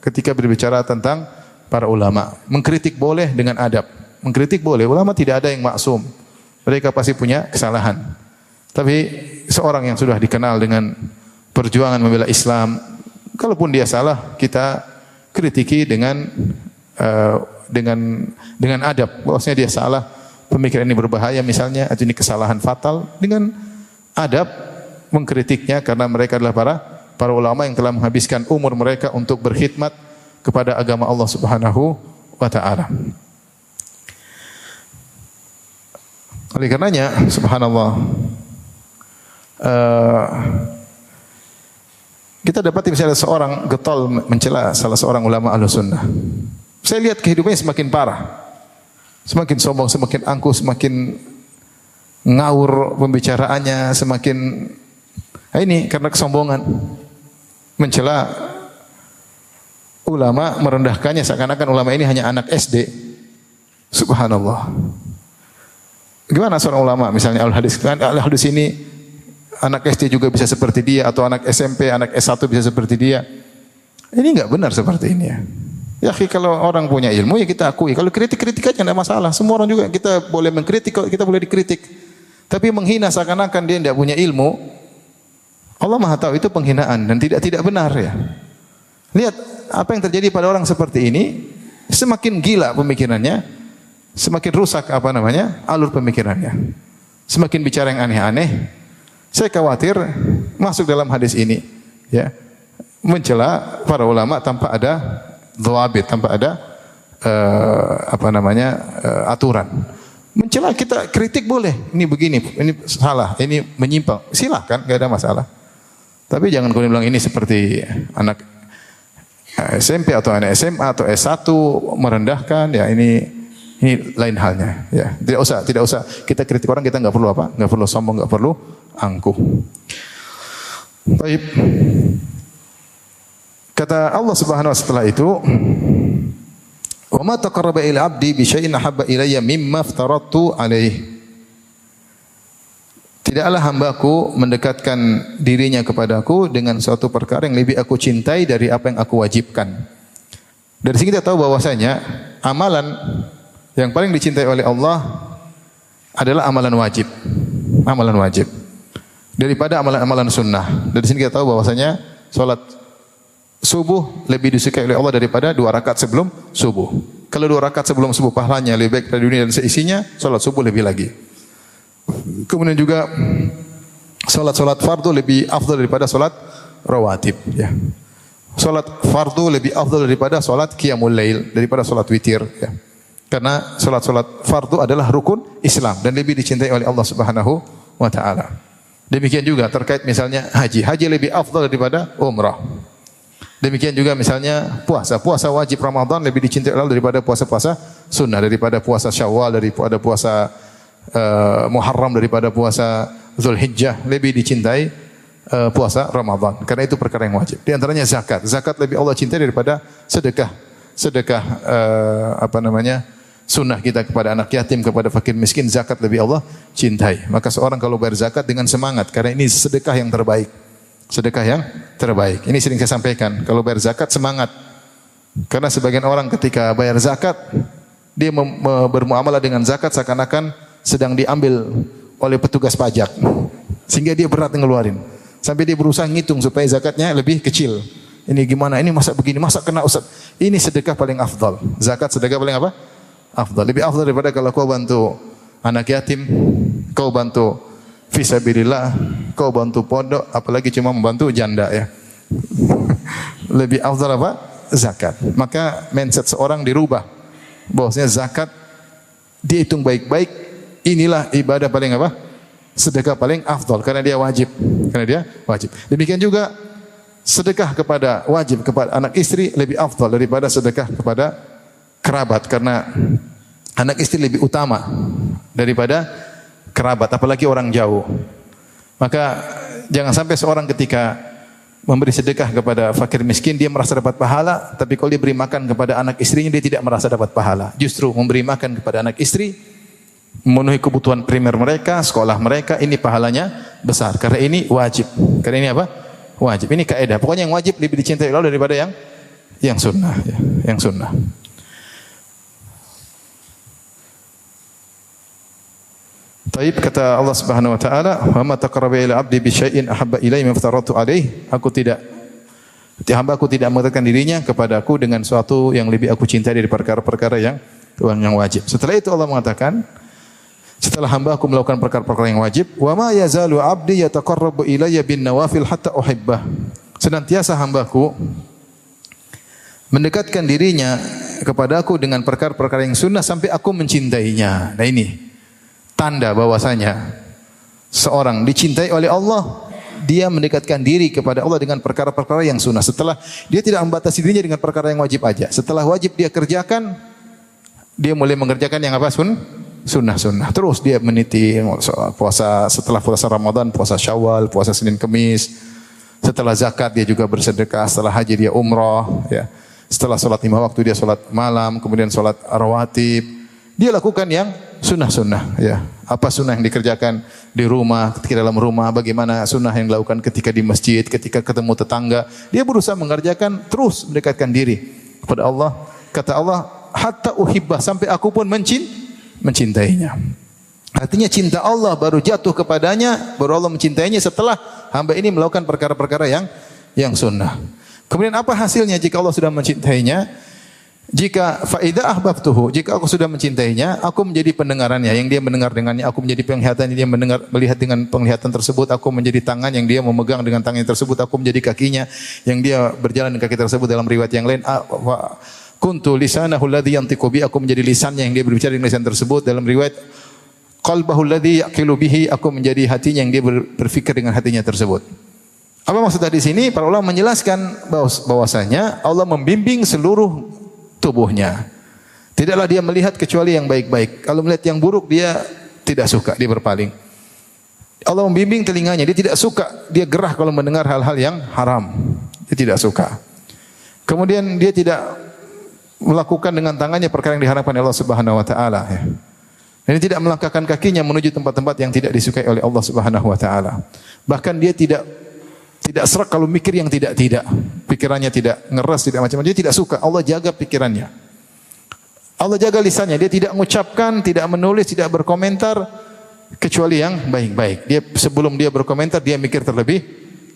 ketika berbicara tentang para ulama. Mengkritik boleh dengan adab. Mengkritik boleh. Ulama tidak ada yang maksum. Mereka pasti punya kesalahan. Tapi seorang yang sudah dikenal dengan perjuangan membela Islam, kalaupun dia salah, kita kritiki dengan uh, dengan dengan adab. Bahwasanya dia salah, pemikiran ini berbahaya misalnya, atau ini kesalahan fatal dengan adab mengkritiknya karena mereka adalah para para ulama yang telah menghabiskan umur mereka untuk berkhidmat kepada agama Allah Subhanahu wa taala. Oleh karenanya, subhanallah, uh, kita dapat misalnya seorang getol mencela salah seorang ulama ahlu sunnah. Saya lihat kehidupannya semakin parah. Semakin sombong, semakin angkuh, semakin ngawur pembicaraannya, semakin nah ini karena kesombongan. Mencela ulama, merendahkannya seakan-akan ulama ini hanya anak SD. Subhanallah. Gimana seorang ulama misalnya al hadis kan al hadis ini anak SD juga bisa seperti dia atau anak SMP, anak S1 bisa seperti dia. Ini enggak benar seperti ini ya. Ya kalau orang punya ilmu ya kita akui. Kalau kritik-kritik aja enggak masalah. Semua orang juga kita boleh mengkritik, kita boleh dikritik. Tapi menghina seakan-akan dia tidak punya ilmu, Allah Maha tahu itu penghinaan dan tidak tidak benar ya. Lihat apa yang terjadi pada orang seperti ini, semakin gila pemikirannya, semakin rusak apa namanya alur pemikirannya. Semakin bicara yang aneh-aneh. Saya khawatir masuk dalam hadis ini, ya mencela para ulama tanpa ada dhawabit, tanpa ada uh, apa namanya uh, aturan. Mencela kita kritik boleh, ini begini, ini salah, ini menyimpang, silahkan, nggak ada masalah. Tapi jangan kau bilang ini seperti anak SMP atau anak SMA atau S1 merendahkan, ya ini ini lain halnya, ya. Tidak usah, tidak usah kita kritik orang kita nggak perlu apa? Nggak perlu sombong, nggak perlu angkuh. Baik. Kata Allah Subhanahu wa setelah itu, "Wa ma taqarraba ila 'abdi bi syai'in ahabba ilayya mimma aftaratu alaihi." Tidaklah hambaku mendekatkan dirinya kepadaku dengan suatu perkara yang lebih aku cintai dari apa yang aku wajibkan. Dari sini kita tahu bahwasanya amalan yang paling dicintai oleh Allah adalah amalan wajib. Amalan wajib. Daripada amalan-amalan sunnah. Dari sini kita tahu bahwasanya salat subuh lebih disukai oleh Allah daripada dua rakaat sebelum subuh. Kalau dua rakaat sebelum subuh pahalanya lebih baik dari dunia dan seisinya, salat subuh lebih lagi. Kemudian juga salat-salat fardu lebih afdal daripada salat rawatib ya. Salat fardu lebih afdal daripada salat qiyamul lail, daripada salat witir ya. Karena salat-salat fardu adalah rukun Islam dan lebih dicintai oleh Allah Subhanahu wa taala. Demikian juga terkait misalnya haji. Haji lebih afdal daripada umrah. Demikian juga misalnya puasa. Puasa wajib Ramadan lebih dicintai Allah daripada puasa-puasa sunnah, daripada puasa Syawal, daripada puasa uh, Muharram, daripada puasa Zulhijjah lebih dicintai uh, puasa Ramadan. Karena itu perkara yang wajib. Di antaranya zakat. Zakat lebih Allah cintai daripada sedekah. Sedekah uh, apa namanya? Sunnah kita kepada anak yatim, kepada fakir miskin, zakat lebih Allah cintai. Maka seorang kalau bayar zakat dengan semangat, karena ini sedekah yang terbaik. Sedekah yang terbaik. Ini sering saya sampaikan. Kalau bayar zakat semangat. Karena sebagian orang ketika bayar zakat, dia bermuamalah dengan zakat seakan-akan sedang diambil oleh petugas pajak. Sehingga dia berat ngeluarin. Sampai dia berusaha ngitung supaya zakatnya lebih kecil. Ini gimana? Ini masa begini, masa kena Ustaz. Ini sedekah paling afdal. Zakat sedekah paling apa? Afdal. Lebih afdal daripada kalau kau bantu anak yatim, kau bantu fisabilillah, kau bantu pondok, apalagi cuma membantu janda ya. Lebih afdal apa? Zakat. Maka mindset seorang dirubah. Bahwasanya zakat dihitung baik-baik, inilah ibadah paling apa? Sedekah paling afdal karena dia wajib. Karena dia wajib. Demikian juga sedekah kepada wajib kepada anak istri lebih afdal daripada sedekah kepada kerabat karena anak istri lebih utama daripada kerabat apalagi orang jauh. Maka jangan sampai seorang ketika memberi sedekah kepada fakir miskin dia merasa dapat pahala tapi kalau dia beri makan kepada anak istrinya dia tidak merasa dapat pahala. Justru memberi makan kepada anak istri memenuhi kebutuhan primer mereka, sekolah mereka ini pahalanya besar karena ini wajib. Karena ini apa? Wajib. Ini kaidah. Pokoknya yang wajib lebih dicintai Allah daripada yang yang sunnah. Ya. Yang sunnah. Taib kata Allah Subhanahu wa taala, "Wa ma taqarraba ila 'abdi bi syai'in ahabba ilayya mimma aftaratu alaih." Aku tidak hamba aku tidak mengatakan dirinya kepadaku dengan suatu yang lebih aku cintai dari perkara-perkara yang yang wajib. Setelah itu Allah mengatakan, setelah hamba aku melakukan perkara-perkara yang wajib, wa ma yazalu 'abdi yataqarrabu ilayya bin nawafil hatta uhibbah. Senantiasa hambaku mendekatkan dirinya kepada aku dengan perkara-perkara yang sunnah sampai aku mencintainya. Nah ini tanda bahwasanya seorang dicintai oleh Allah, dia mendekatkan diri kepada Allah dengan perkara-perkara yang sunnah. Setelah dia tidak membatasi dirinya dengan perkara yang wajib aja. Setelah wajib dia kerjakan, dia mulai mengerjakan yang apa sun? sunnah-sunnah. Terus dia meniti puasa setelah puasa Ramadan, puasa Syawal, puasa Senin Kemis. Setelah zakat dia juga bersedekah, setelah haji dia umrah, ya. Setelah sholat lima waktu dia sholat malam, kemudian sholat rawatib. Dia lakukan yang sunnah-sunnah, ya. Apa sunnah yang dikerjakan di rumah, ketika dalam rumah, bagaimana sunnah yang dilakukan ketika di masjid, ketika ketemu tetangga. Dia berusaha mengerjakan terus mendekatkan diri kepada Allah. Kata Allah, hatta uhibbah sampai aku pun mencintai mencintainya. Artinya cinta Allah baru jatuh kepadanya, baru Allah mencintainya setelah hamba ini melakukan perkara-perkara yang yang sunnah. Kemudian apa hasilnya jika Allah sudah mencintainya? Jika faidah ahbabtuhu, jika aku sudah mencintainya, aku menjadi pendengarannya yang dia mendengar dengannya, aku menjadi penglihatan yang dia mendengar melihat dengan penglihatan tersebut, aku menjadi tangan yang dia memegang dengan tangan tersebut, aku menjadi kakinya yang dia berjalan dengan kaki tersebut dalam riwayat yang lain. Kuntu lisanahu alladhi yantiqu bi aku menjadi lisannya yang dia berbicara dengan lisan tersebut dalam riwayat qalbahu alladhi yaqilu bihi aku menjadi hatinya yang dia berfikir dengan hatinya tersebut. Apa maksud di sini? Para ulama menjelaskan bahwasanya Allah membimbing seluruh tubuhnya. Tidaklah dia melihat kecuali yang baik-baik. Kalau melihat yang buruk dia tidak suka, dia berpaling. Allah membimbing telinganya, dia tidak suka, dia gerah kalau mendengar hal-hal yang haram. Dia tidak suka. Kemudian dia tidak melakukan dengan tangannya perkara yang diharapkan Allah Subhanahu wa taala ya. Tidak melangkahkan kakinya menuju tempat-tempat yang tidak disukai oleh Allah Subhanahu wa taala. Bahkan dia tidak tidak serak kalau mikir yang tidak-tidak. Pikirannya tidak ngeras, tidak macam-macam. Dia tidak suka. Allah jaga pikirannya. Allah jaga lisannya. Dia tidak mengucapkan, tidak menulis, tidak berkomentar kecuali yang baik-baik. Dia sebelum dia berkomentar dia mikir terlebih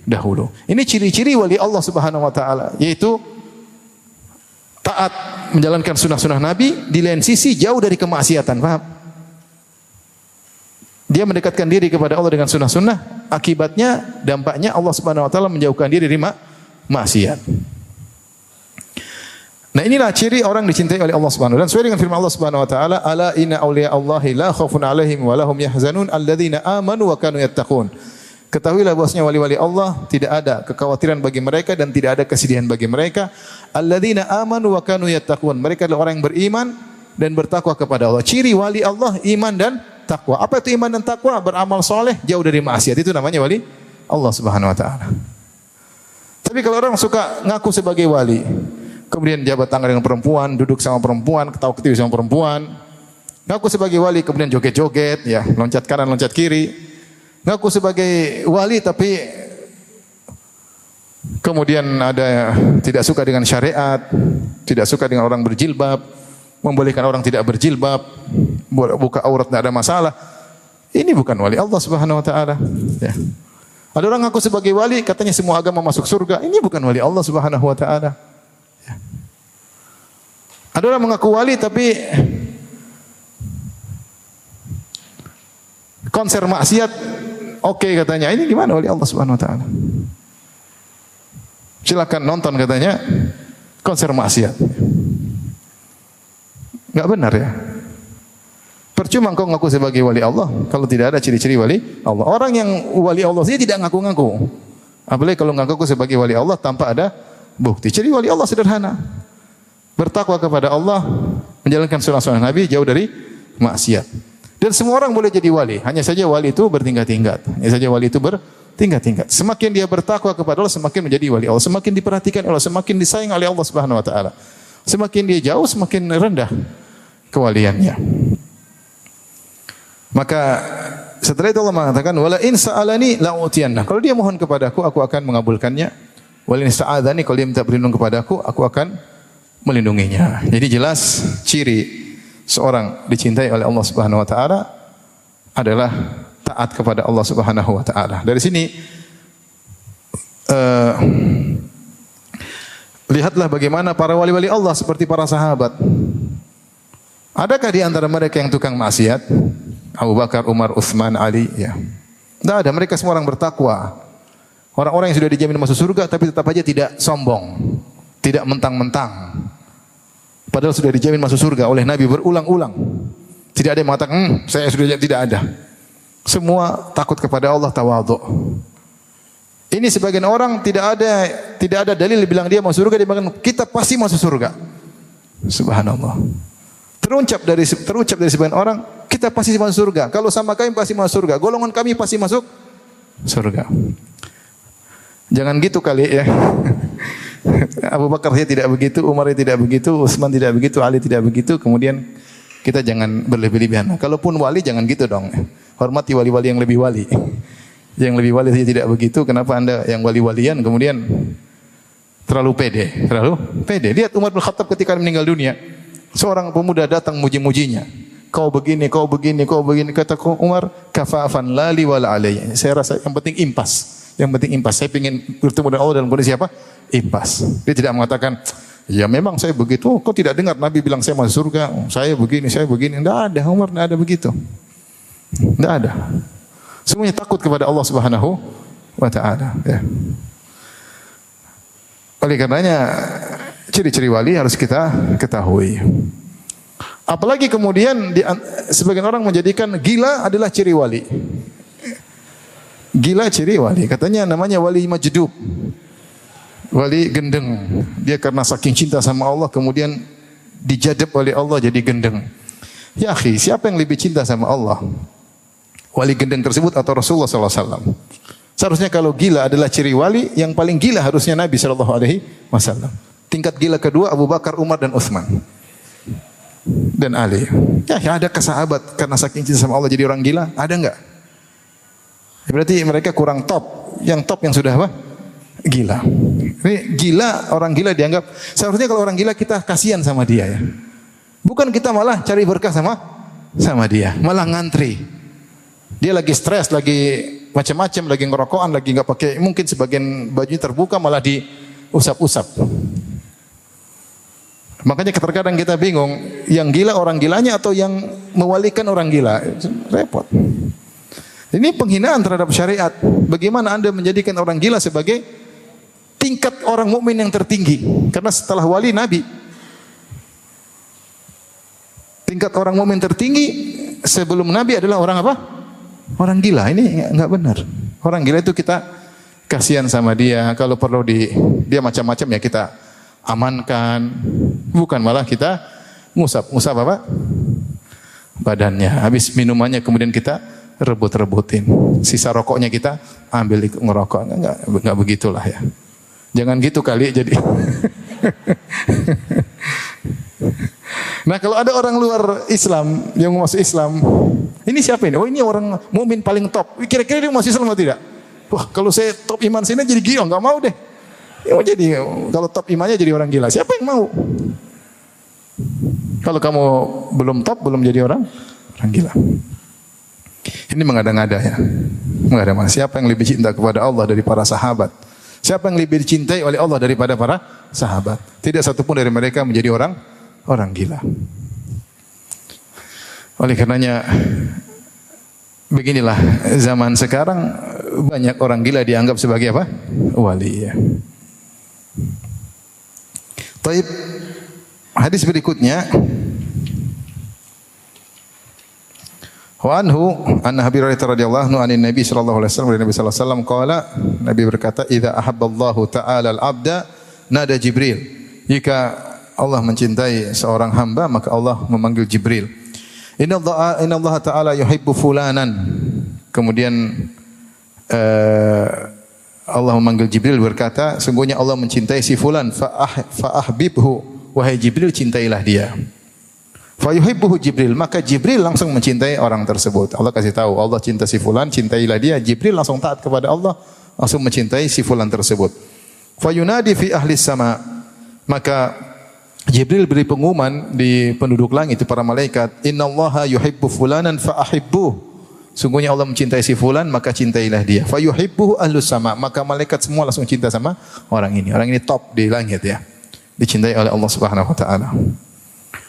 dahulu. Ini ciri-ciri wali Allah Subhanahu wa taala, yaitu taat menjalankan sunnah-sunnah Nabi, di lain sisi jauh dari kemaksiatan. Dia mendekatkan diri kepada Allah dengan sunnah-sunnah, akibatnya dampaknya Allah Subhanahu wa taala menjauhkan diri dari maksiat. Nah inilah ciri orang dicintai oleh Allah Subhanahu dan sesuai dengan firman Allah Subhanahu wa taala, "Ala inna awliya Allahi la khaufun alaihim wa lahum yahzanun alladzina amanu wa kanu yattaqun." Ketahuilah bahwasanya wali-wali Allah tidak ada kekhawatiran bagi mereka dan tidak ada kesedihan bagi mereka. Alladzina amanu wa kanu yattaqun. Mereka adalah orang yang beriman dan bertakwa kepada Allah. Ciri wali Allah iman dan takwa. Apa itu iman dan takwa? Beramal soleh, jauh dari maksiat. Itu namanya wali Allah Subhanahu wa taala. Tapi kalau orang suka ngaku sebagai wali, kemudian jabat tangan dengan perempuan, duduk sama perempuan, ketawa ketiwi sama perempuan, ngaku sebagai wali, kemudian joget-joget, ya, loncat kanan, loncat kiri, ngaku sebagai wali tapi kemudian ada tidak suka dengan syariat, tidak suka dengan orang berjilbab, membolehkan orang tidak berjilbab, buka aurat tidak ada masalah. Ini bukan wali Allah Subhanahu wa taala. Ya. Ada orang ngaku sebagai wali, katanya semua agama masuk surga. Ini bukan wali Allah Subhanahu wa taala. Ya. Ada orang mengaku wali tapi konser maksiat oke okay, katanya. Ini gimana wali Allah Subhanahu wa taala? Silakan nonton katanya konser maksiat. Enggak benar ya. Percuma engkau ngaku sebagai wali Allah kalau tidak ada ciri-ciri wali Allah. Orang yang wali Allah saja tidak ngaku-ngaku. Apalagi kalau ngaku sebagai wali Allah tanpa ada bukti. Ciri wali Allah sederhana. Bertakwa kepada Allah, menjalankan sunnah-sunnah Nabi jauh dari maksiat. Dan semua orang boleh jadi wali. Hanya saja wali itu bertingkat-tingkat. Hanya saja wali itu bertingkat-tingkat. Semakin dia bertakwa kepada Allah, semakin menjadi wali Allah. Semakin diperhatikan Allah, semakin disayang oleh Allah Subhanahu wa taala. Semakin dia jauh, semakin rendah kewaliannya. Maka setelah itu Allah mengatakan wala in sa'alani la utiyanna. Kalau dia mohon kepadaku aku akan mengabulkannya. Wala in sa'adani kalau dia minta perlindungan kepadaku aku akan melindunginya. Jadi jelas ciri seorang dicintai oleh Allah Subhanahu wa taala adalah taat kepada Allah Subhanahu wa taala. Dari sini uh, lihatlah bagaimana para wali-wali Allah seperti para sahabat. Adakah di antara mereka yang tukang maksiat? Abu Bakar, Umar, Uthman, Ali, ya. Tidak ada, mereka semua orang bertakwa. Orang-orang yang sudah dijamin masuk surga tapi tetap aja tidak sombong, tidak mentang-mentang. Padahal sudah dijamin masuk surga oleh Nabi berulang-ulang. Tidak ada yang mengatakan, hmm, saya sudah tidak ada. Semua takut kepada Allah tawadhu. Ini sebagian orang tidak ada tidak ada dalil bilang dia masuk surga dia bilang kita pasti masuk surga. Subhanallah. Terucap dari terucap dari sebagian orang kita pasti masuk surga. Kalau sama kami pasti masuk surga. Golongan kami pasti masuk surga. Jangan gitu kali ya. Abu Bakar saya tidak begitu, Umar tidak begitu, Utsman tidak begitu, Ali tidak begitu. Kemudian kita jangan berlebih-lebihan. Kalaupun wali jangan gitu dong. Hormati wali-wali yang lebih wali. Yang lebih wali saja tidak begitu, kenapa Anda yang wali-walian kemudian terlalu pede, terlalu pede. Lihat Umar bin Khattab ketika meninggal dunia, seorang pemuda datang muji-mujinya kau begini, kau begini, kau begini. Kata Umar, kafafan lali wal alai. Saya rasa yang penting impas. Yang penting impas. Saya ingin bertemu dengan Allah dalam kondisi apa? Impas. Dia tidak mengatakan, ya memang saya begitu. Oh, kau tidak dengar Nabi bilang saya masuk surga. Oh, saya begini, saya begini. Tidak ada. Umar tidak ada begitu. Tidak ada. Semuanya takut kepada Allah Subhanahu wa taala, ya. Oleh karenanya ciri-ciri wali harus kita ketahui. Apalagi kemudian di, sebagian orang menjadikan gila adalah ciri wali. Gila ciri wali. Katanya namanya wali majdub. Wali gendeng. Dia karena saking cinta sama Allah kemudian dijadab oleh Allah jadi gendeng. Ya akhi, siapa yang lebih cinta sama Allah? Wali gendeng tersebut atau Rasulullah SAW? Seharusnya kalau gila adalah ciri wali, yang paling gila harusnya Nabi SAW. Tingkat gila kedua Abu Bakar, Umar dan Uthman dan Ali. Ya, ya ada kesahabat karena saking cinta sama Allah jadi orang gila? Ada enggak? Berarti mereka kurang top. Yang top yang sudah apa? Gila. Ini gila, orang gila dianggap seharusnya kalau orang gila kita kasihan sama dia ya. Bukan kita malah cari berkah sama sama dia, malah ngantri. Dia lagi stres, lagi macam-macam, lagi ngerokokan, lagi nggak pakai mungkin sebagian baju terbuka malah diusap-usap. Makanya terkadang kita bingung, yang gila orang gilanya atau yang mewalikan orang gila. Repot. Ini penghinaan terhadap syariat. Bagaimana Anda menjadikan orang gila sebagai tingkat orang mukmin yang tertinggi? Karena setelah wali Nabi, tingkat orang mukmin tertinggi sebelum Nabi adalah orang apa? Orang gila. Ini enggak benar. Orang gila itu kita kasihan sama dia. Kalau perlu di dia macam-macam ya kita amankan. Bukan malah kita ngusap. Ngusap apa? Badannya. Habis minumannya kemudian kita rebut-rebutin. Sisa rokoknya kita ambil ngerokok. Enggak, enggak begitulah ya. Jangan gitu kali jadi. nah kalau ada orang luar Islam yang masuk Islam, ini siapa ini? Oh ini orang mukmin paling top. Kira-kira dia masuk Islam atau tidak? Wah kalau saya top iman sini jadi gila, nggak mau deh. Ya mau jadi kalau top imannya jadi orang gila. Siapa yang mau? Kalau kamu belum top, belum jadi orang orang gila. Ini mengada-ngada ya. Mengada-ngada. Siapa yang lebih cinta kepada Allah dari para sahabat? Siapa yang lebih dicintai oleh Allah daripada para sahabat? Tidak satupun dari mereka menjadi orang orang gila. Oleh karenanya beginilah zaman sekarang banyak orang gila dianggap sebagai apa? Wali ya. Taib. Hadis berikutnya. Wa anhu anna Abi radhiyallahu anhu anin Nabi sallallahu alaihi wasallam Nabi sallallahu alaihi wasallam qala Nabi berkata idza ahabballahu ta'ala al-'abda nada Jibril. Jika Allah mencintai seorang hamba maka Allah memanggil Jibril. Inna Allah inna Allah ta'ala yuhibbu fulanan. Kemudian uh, Allah memanggil Jibril berkata sungguhnya Allah mencintai si fulan fa ahbibhu wahai Jibril cintailah dia Fayuhibbuhu Jibril, maka Jibril langsung mencintai orang tersebut. Allah kasih tahu, Allah cinta si fulan, cintailah dia. Jibril langsung taat kepada Allah, langsung mencintai si fulan tersebut. Fayunadi fi ahli sama, maka Jibril beri pengumuman di penduduk langit itu para malaikat, "Innallaha yuhibbu fulanan fa ahibbuh." Sungguhnya Allah mencintai si fulan, maka cintailah dia. Fayuhibbuhu ahlus sama, maka malaikat semua langsung cinta sama orang ini. Orang ini top di langit ya. Dicintai oleh Allah Subhanahu wa taala.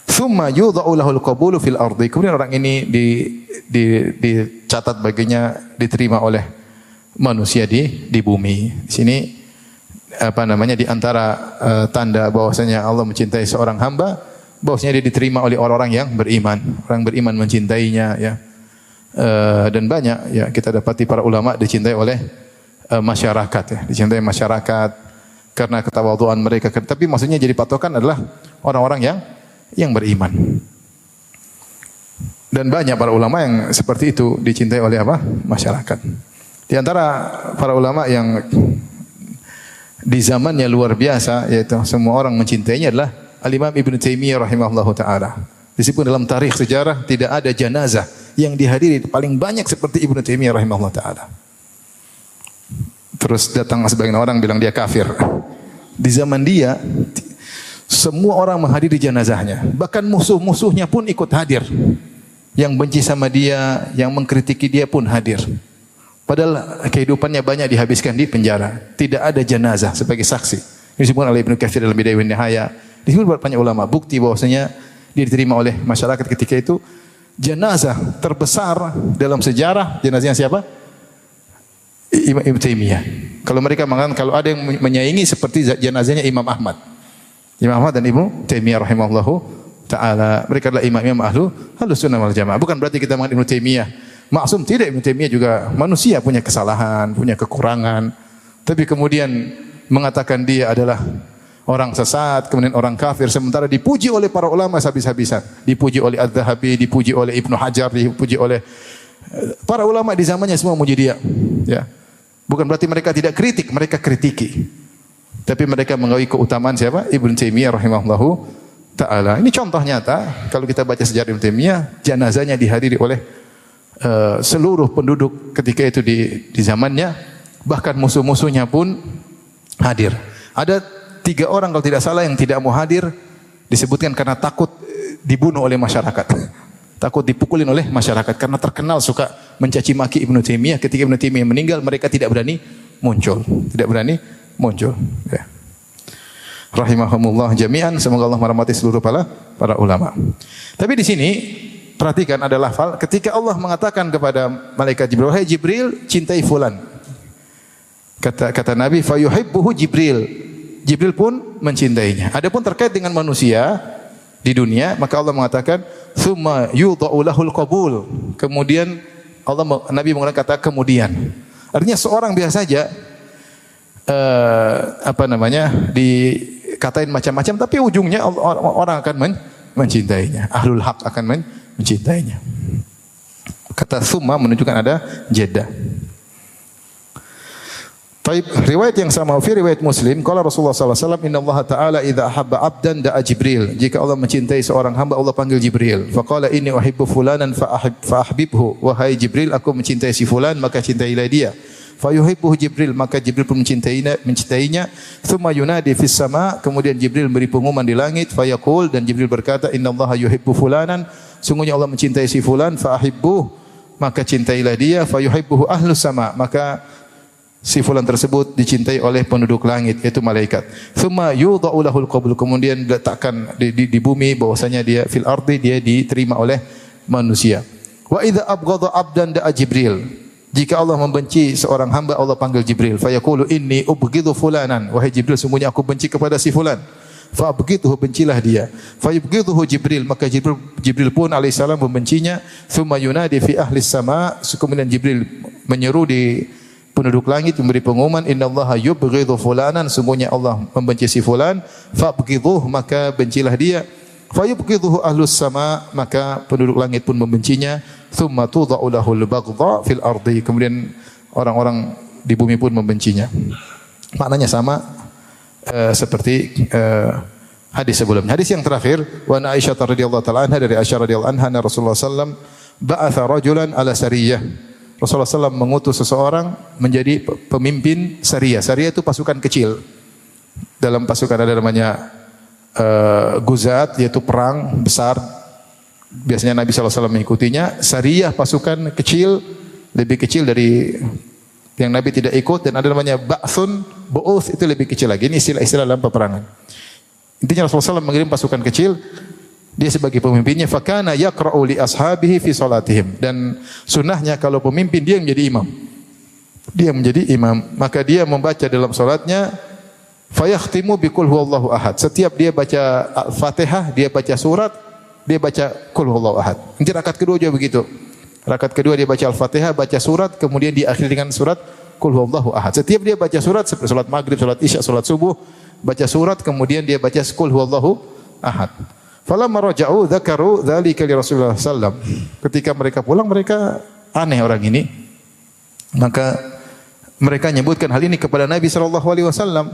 Thumma yudha'u lahul qabulu fil ardi. Kemudian orang ini di, di, dicatat baginya diterima oleh manusia di di bumi. Di sini apa namanya di antara uh, tanda bahwasanya Allah mencintai seorang hamba, bahwasanya dia diterima oleh orang-orang yang beriman. Orang beriman mencintainya ya. Uh, dan banyak ya kita dapati para ulama dicintai oleh uh, masyarakat ya, dicintai masyarakat karena ketawaduan mereka. Tapi maksudnya jadi patokan adalah orang-orang yang yang beriman. Dan banyak para ulama yang seperti itu dicintai oleh apa? Masyarakat. Di antara para ulama yang di zamannya luar biasa yaitu semua orang mencintainya adalah Al-Imam Taimiyah rahimahullah taala. Disebut dalam tarikh sejarah tidak ada jenazah yang dihadiri paling banyak seperti Ibn Taimiyah rahimahullah taala. Terus datang sebagian orang bilang dia kafir. Di zaman dia semua orang menghadiri jenazahnya. Bahkan musuh-musuhnya pun ikut hadir. Yang benci sama dia, yang mengkritiki dia pun hadir. Padahal kehidupannya banyak dihabiskan di penjara. Tidak ada jenazah sebagai saksi. Ini disebut oleh Ibnu Katsir dalam Bidayah Nihaya. Disebut banyak ulama bukti bahwasanya dia diterima oleh masyarakat ketika itu jenazah terbesar dalam sejarah jenazahnya siapa? Imam Ibnu Taimiyah. Kalau mereka mengatakan kalau ada yang menyaingi seperti jenazahnya Imam Ahmad. Imam Ahmad dan Ibnu Taimiyah rahimahullahu taala. Mereka adalah imam-imam ahlu ahlu sunnah wal jamaah. Bukan berarti kita mengatakan Ibnu Taimiyah maksum tidak Ibnu Taimiyah juga manusia punya kesalahan, punya kekurangan. Tapi kemudian mengatakan dia adalah orang sesat, kemudian orang kafir sementara dipuji oleh para ulama habis-habisan. Dipuji oleh Az-Zahabi, dipuji oleh Ibnu Hajar, dipuji oleh eh, para ulama di zamannya semua muji dia. Ya. Bukan berarti mereka tidak kritik, mereka kritiki. Tapi mereka mengakui keutamaan siapa? Ibn Taimiyah rahimahullahu taala. Ini contoh nyata kalau kita baca sejarah Ibn Taimiyah, jenazahnya dihadiri oleh uh, seluruh penduduk ketika itu di, di zamannya, bahkan musuh-musuhnya pun hadir. Ada tiga orang kalau tidak salah yang tidak mau hadir disebutkan karena takut dibunuh oleh masyarakat. takut dipukulin oleh masyarakat karena terkenal suka mencaci maki Ibnu Taimiyah. Ketika Ibnu Taimiyah meninggal, mereka tidak berani muncul, tidak berani muncul. Ya. Rahimahumullah jami'an. Semoga Allah merahmati seluruh para para ulama. Tapi di sini perhatikan ada lafal ketika Allah mengatakan kepada malaikat Jibril, "Hai Jibril, cintai fulan." Kata kata Nabi, "Fayuhibbuhu Jibril." Jibril pun mencintainya. Adapun terkait dengan manusia di dunia, maka Allah mengatakan, "Tsumma yudha'u qabul." Kemudian Allah Nabi menggunakan kata kemudian. Artinya seorang biasa saja uh, apa namanya dikatain macam-macam tapi ujungnya orang akan men mencintainya. Ahlul hak akan men mencintainya. Kata summa menunjukkan ada jeda. Taib riwayat yang sama fi riwayat Muslim kalau Rasulullah sallallahu alaihi wasallam inna Allah taala idza ahabba 'abdan da'a Jibril. Jika Allah mencintai seorang hamba Allah panggil Jibril. Faqala inni uhibbu fulanan fa ahib fa ahbibhu. Wahai Jibril aku mencintai si fulan maka cintailah dia. Fayuhibbuhu Jibril maka Jibril pun mencintainya mencintainya. Thumma yunadi fis sama kemudian Jibril beri pengumuman di langit fayaqul dan Jibril berkata innallaha yuhibbu fulanan. Sungguhnya Allah mencintai si fulan fa ahibbuh maka cintailah dia. Fayuhibbuhu ahlus sama maka si fulan tersebut dicintai oleh penduduk langit yaitu malaikat. Thumma yudha'u lahul qabul kemudian diletakkan di, di, di bumi bahwasanya dia fil ardi dia diterima oleh manusia. Wa idza abghadha abdan da'a Jibril. Jika Allah membenci seorang hamba Allah panggil Jibril. Fayaqulu inni ubghidhu fulanan. Wahai Jibril sungguhnya aku benci kepada si fulan. Fa abghidhu bencilah dia. Fa yubghidhu Jibril maka Jibril Jibril pun alaihissalam membencinya. Thumma yunadi fi ahli sama. Kemudian Jibril menyeru di penduduk langit memberi pengumuman innallaha yubghidhu fulanan. Sungguhnya Allah membenci si fulan. Fabghidhuh maka bencilah dia. Fayubghidhuhu ahlus sama maka penduduk langit pun membencinya. Thumma tudha'u lahul baghdha fil ardi. Kemudian orang-orang di bumi pun membencinya. Maknanya sama uh, seperti uh, hadis sebelumnya. Hadis yang terakhir wa Aisyah radhiyallahu taala anha dari Aisyah radhiyallahu anha Rasulullah sallam ba'atha rajulan ala sariyah Rasulullah SAW mengutus seseorang menjadi pemimpin Syariah. Syariah itu pasukan kecil. Dalam pasukan ada namanya uh, Guzat, yaitu perang besar. Biasanya Nabi SAW mengikutinya. Syariah pasukan kecil, lebih kecil dari yang Nabi tidak ikut. Dan ada namanya Ba'thun, Bu'uth, itu lebih kecil lagi. Ini istilah-istilah dalam peperangan. Intinya Rasulullah SAW mengirim pasukan kecil dia sebagai pemimpinnya fakana yaqra'u li ashabihi fi salatihim dan sunnahnya kalau pemimpin dia menjadi imam. Dia menjadi imam, maka dia membaca dalam salatnya fayakhtimu bi qul huwallahu ahad. Setiap dia baca Al-Fatihah, dia baca surat, dia baca qul huwallahu ahad. Nanti rakaat kedua juga begitu. Rakaat kedua dia baca Al-Fatihah, baca surat, kemudian diakhiri dengan surat qul huwallahu ahad. Setiap dia baca surat seperti salat maghrib, salat isya, salat subuh, baca surat, kemudian dia baca qul huwallahu ahad. Falamma raja'u dzakaru dzalika li Rasulullah sallam. Ketika mereka pulang mereka aneh orang ini. Maka mereka menyebutkan hal ini kepada Nabi sallallahu alaihi wasallam.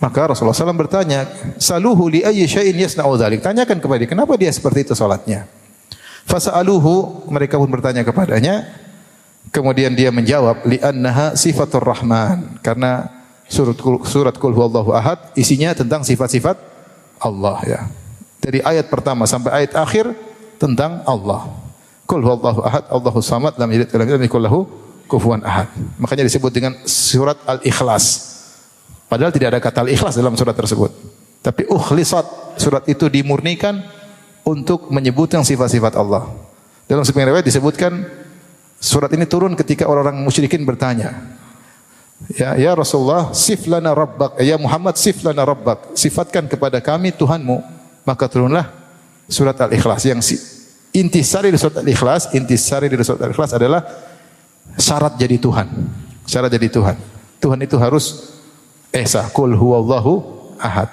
Maka Rasulullah SAW bertanya, Saluhu li ayyi syai'in yasna'u. Tanyakan kepada dia, kenapa dia seperti itu salatnya? Fasa'aluhu, mereka pun bertanya kepadanya. Kemudian dia menjawab, li'annaha sifatur rahman. Karena surat, surat Qul huwallahu ahad, isinya tentang sifat-sifat Allah ya. Dari ayat pertama sampai ayat akhir tentang Allah. Qul huwallahu ahad, Allahu samad, lam yalid wa lam yakul lahu kufuwan ahad. Makanya disebut dengan surat Al-Ikhlas. Padahal tidak ada kata Al-Ikhlas dalam surat tersebut. Tapi ukhlisat, surat itu dimurnikan untuk menyebutkan sifat-sifat Allah. Dalam sebagian riwayat disebutkan surat ini turun ketika orang-orang musyrikin bertanya, Ya, ya Rasulullah, sif lana rabbak. Ya Muhammad, sif lana rabbak. Sifatkan kepada kami Tuhanmu maka turunlah surat Al-Ikhlas yang intisari dari surat Al-Ikhlas, intisari dari surat Al-Ikhlas adalah syarat jadi Tuhan. Syarat jadi Tuhan. Tuhan itu harus esa, kul huwallahu ahad.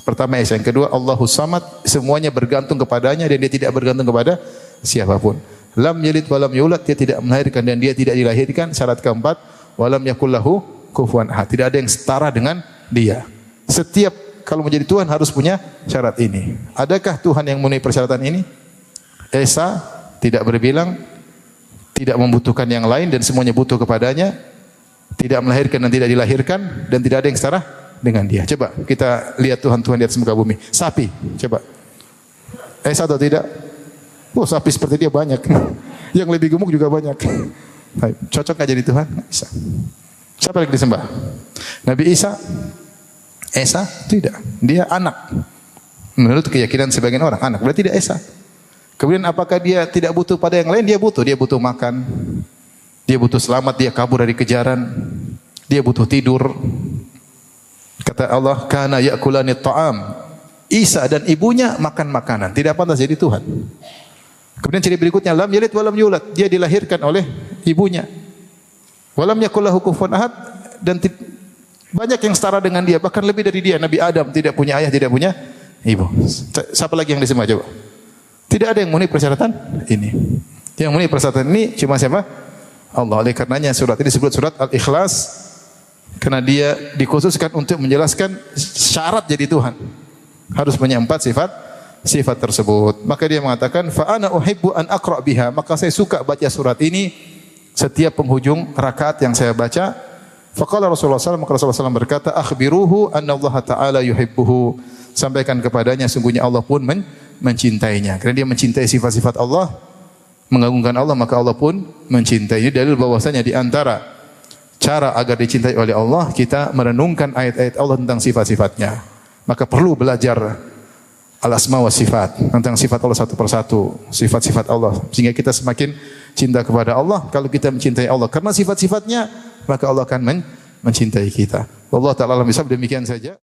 Pertama esa, yang kedua Allahu samad, semuanya bergantung kepadanya dan dia tidak bergantung kepada siapa pun. Lam yalid walam yulad, dia tidak melahirkan dan dia tidak dilahirkan. Syarat keempat, walam yakullahu kufuwan ahad. Tidak ada yang setara dengan dia. Setiap kalau menjadi Tuhan harus punya syarat ini. Adakah Tuhan yang memenuhi persyaratan ini? Esa tidak berbilang, tidak membutuhkan yang lain dan semuanya butuh kepadanya, tidak melahirkan dan tidak dilahirkan dan tidak ada yang setara dengan dia. Coba kita lihat Tuhan-Tuhan di atas muka bumi. Sapi, coba. Esa atau tidak? Oh, sapi seperti dia banyak. yang lebih gemuk juga banyak. Cocok gak jadi Tuhan? Bisa. Siapa yang disembah? Nabi Isa Esa tidak. Dia anak. Menurut keyakinan sebagian orang, anak. Berarti dia Esa. Kemudian apakah dia tidak butuh pada yang lain? Dia butuh. Dia butuh makan. Dia butuh selamat. Dia kabur dari kejaran. Dia butuh tidur. Kata Allah, "Kana ya'kulani ta'am." Isa dan ibunya makan makanan. Tidak pantas jadi Tuhan. Kemudian ciri berikutnya, lam yalid walam yulad. Dia dilahirkan oleh ibunya. Walam yakul lahu kufuwan ahad dan banyak yang setara dengan dia, bahkan lebih dari dia. Nabi Adam tidak punya ayah, tidak punya ibu. Siapa lagi yang disembah coba? Tidak ada yang memenuhi persyaratan ini. Yang memenuhi persyaratan ini cuma siapa? Allah. Oleh karenanya surat ini disebut surat Al-Ikhlas karena dia dikhususkan untuk menjelaskan syarat jadi Tuhan. Harus punya empat sifat sifat tersebut. Maka dia mengatakan fa ana uhibbu an biha. Maka saya suka baca surat ini setiap penghujung rakaat yang saya baca Faqala Rasulullah SAW, maka Rasulullah SAW berkata, akhbiruhu anna Allah Ta'ala yuhibbuhu. Sampaikan kepadanya, sungguhnya Allah pun men mencintainya. Karena dia mencintai sifat-sifat Allah, mengagungkan Allah maka Allah pun mencintai. Ini dalil bahwasanya di antara cara agar dicintai oleh Allah kita merenungkan ayat-ayat Allah tentang sifat-sifatnya. Maka perlu belajar al-asma wa sifat tentang sifat Allah satu persatu, sifat-sifat Allah sehingga kita semakin cinta kepada Allah kalau kita mencintai Allah karena sifat-sifatnya maka Allah akan mencintai kita. Allah taala alam demikian saja.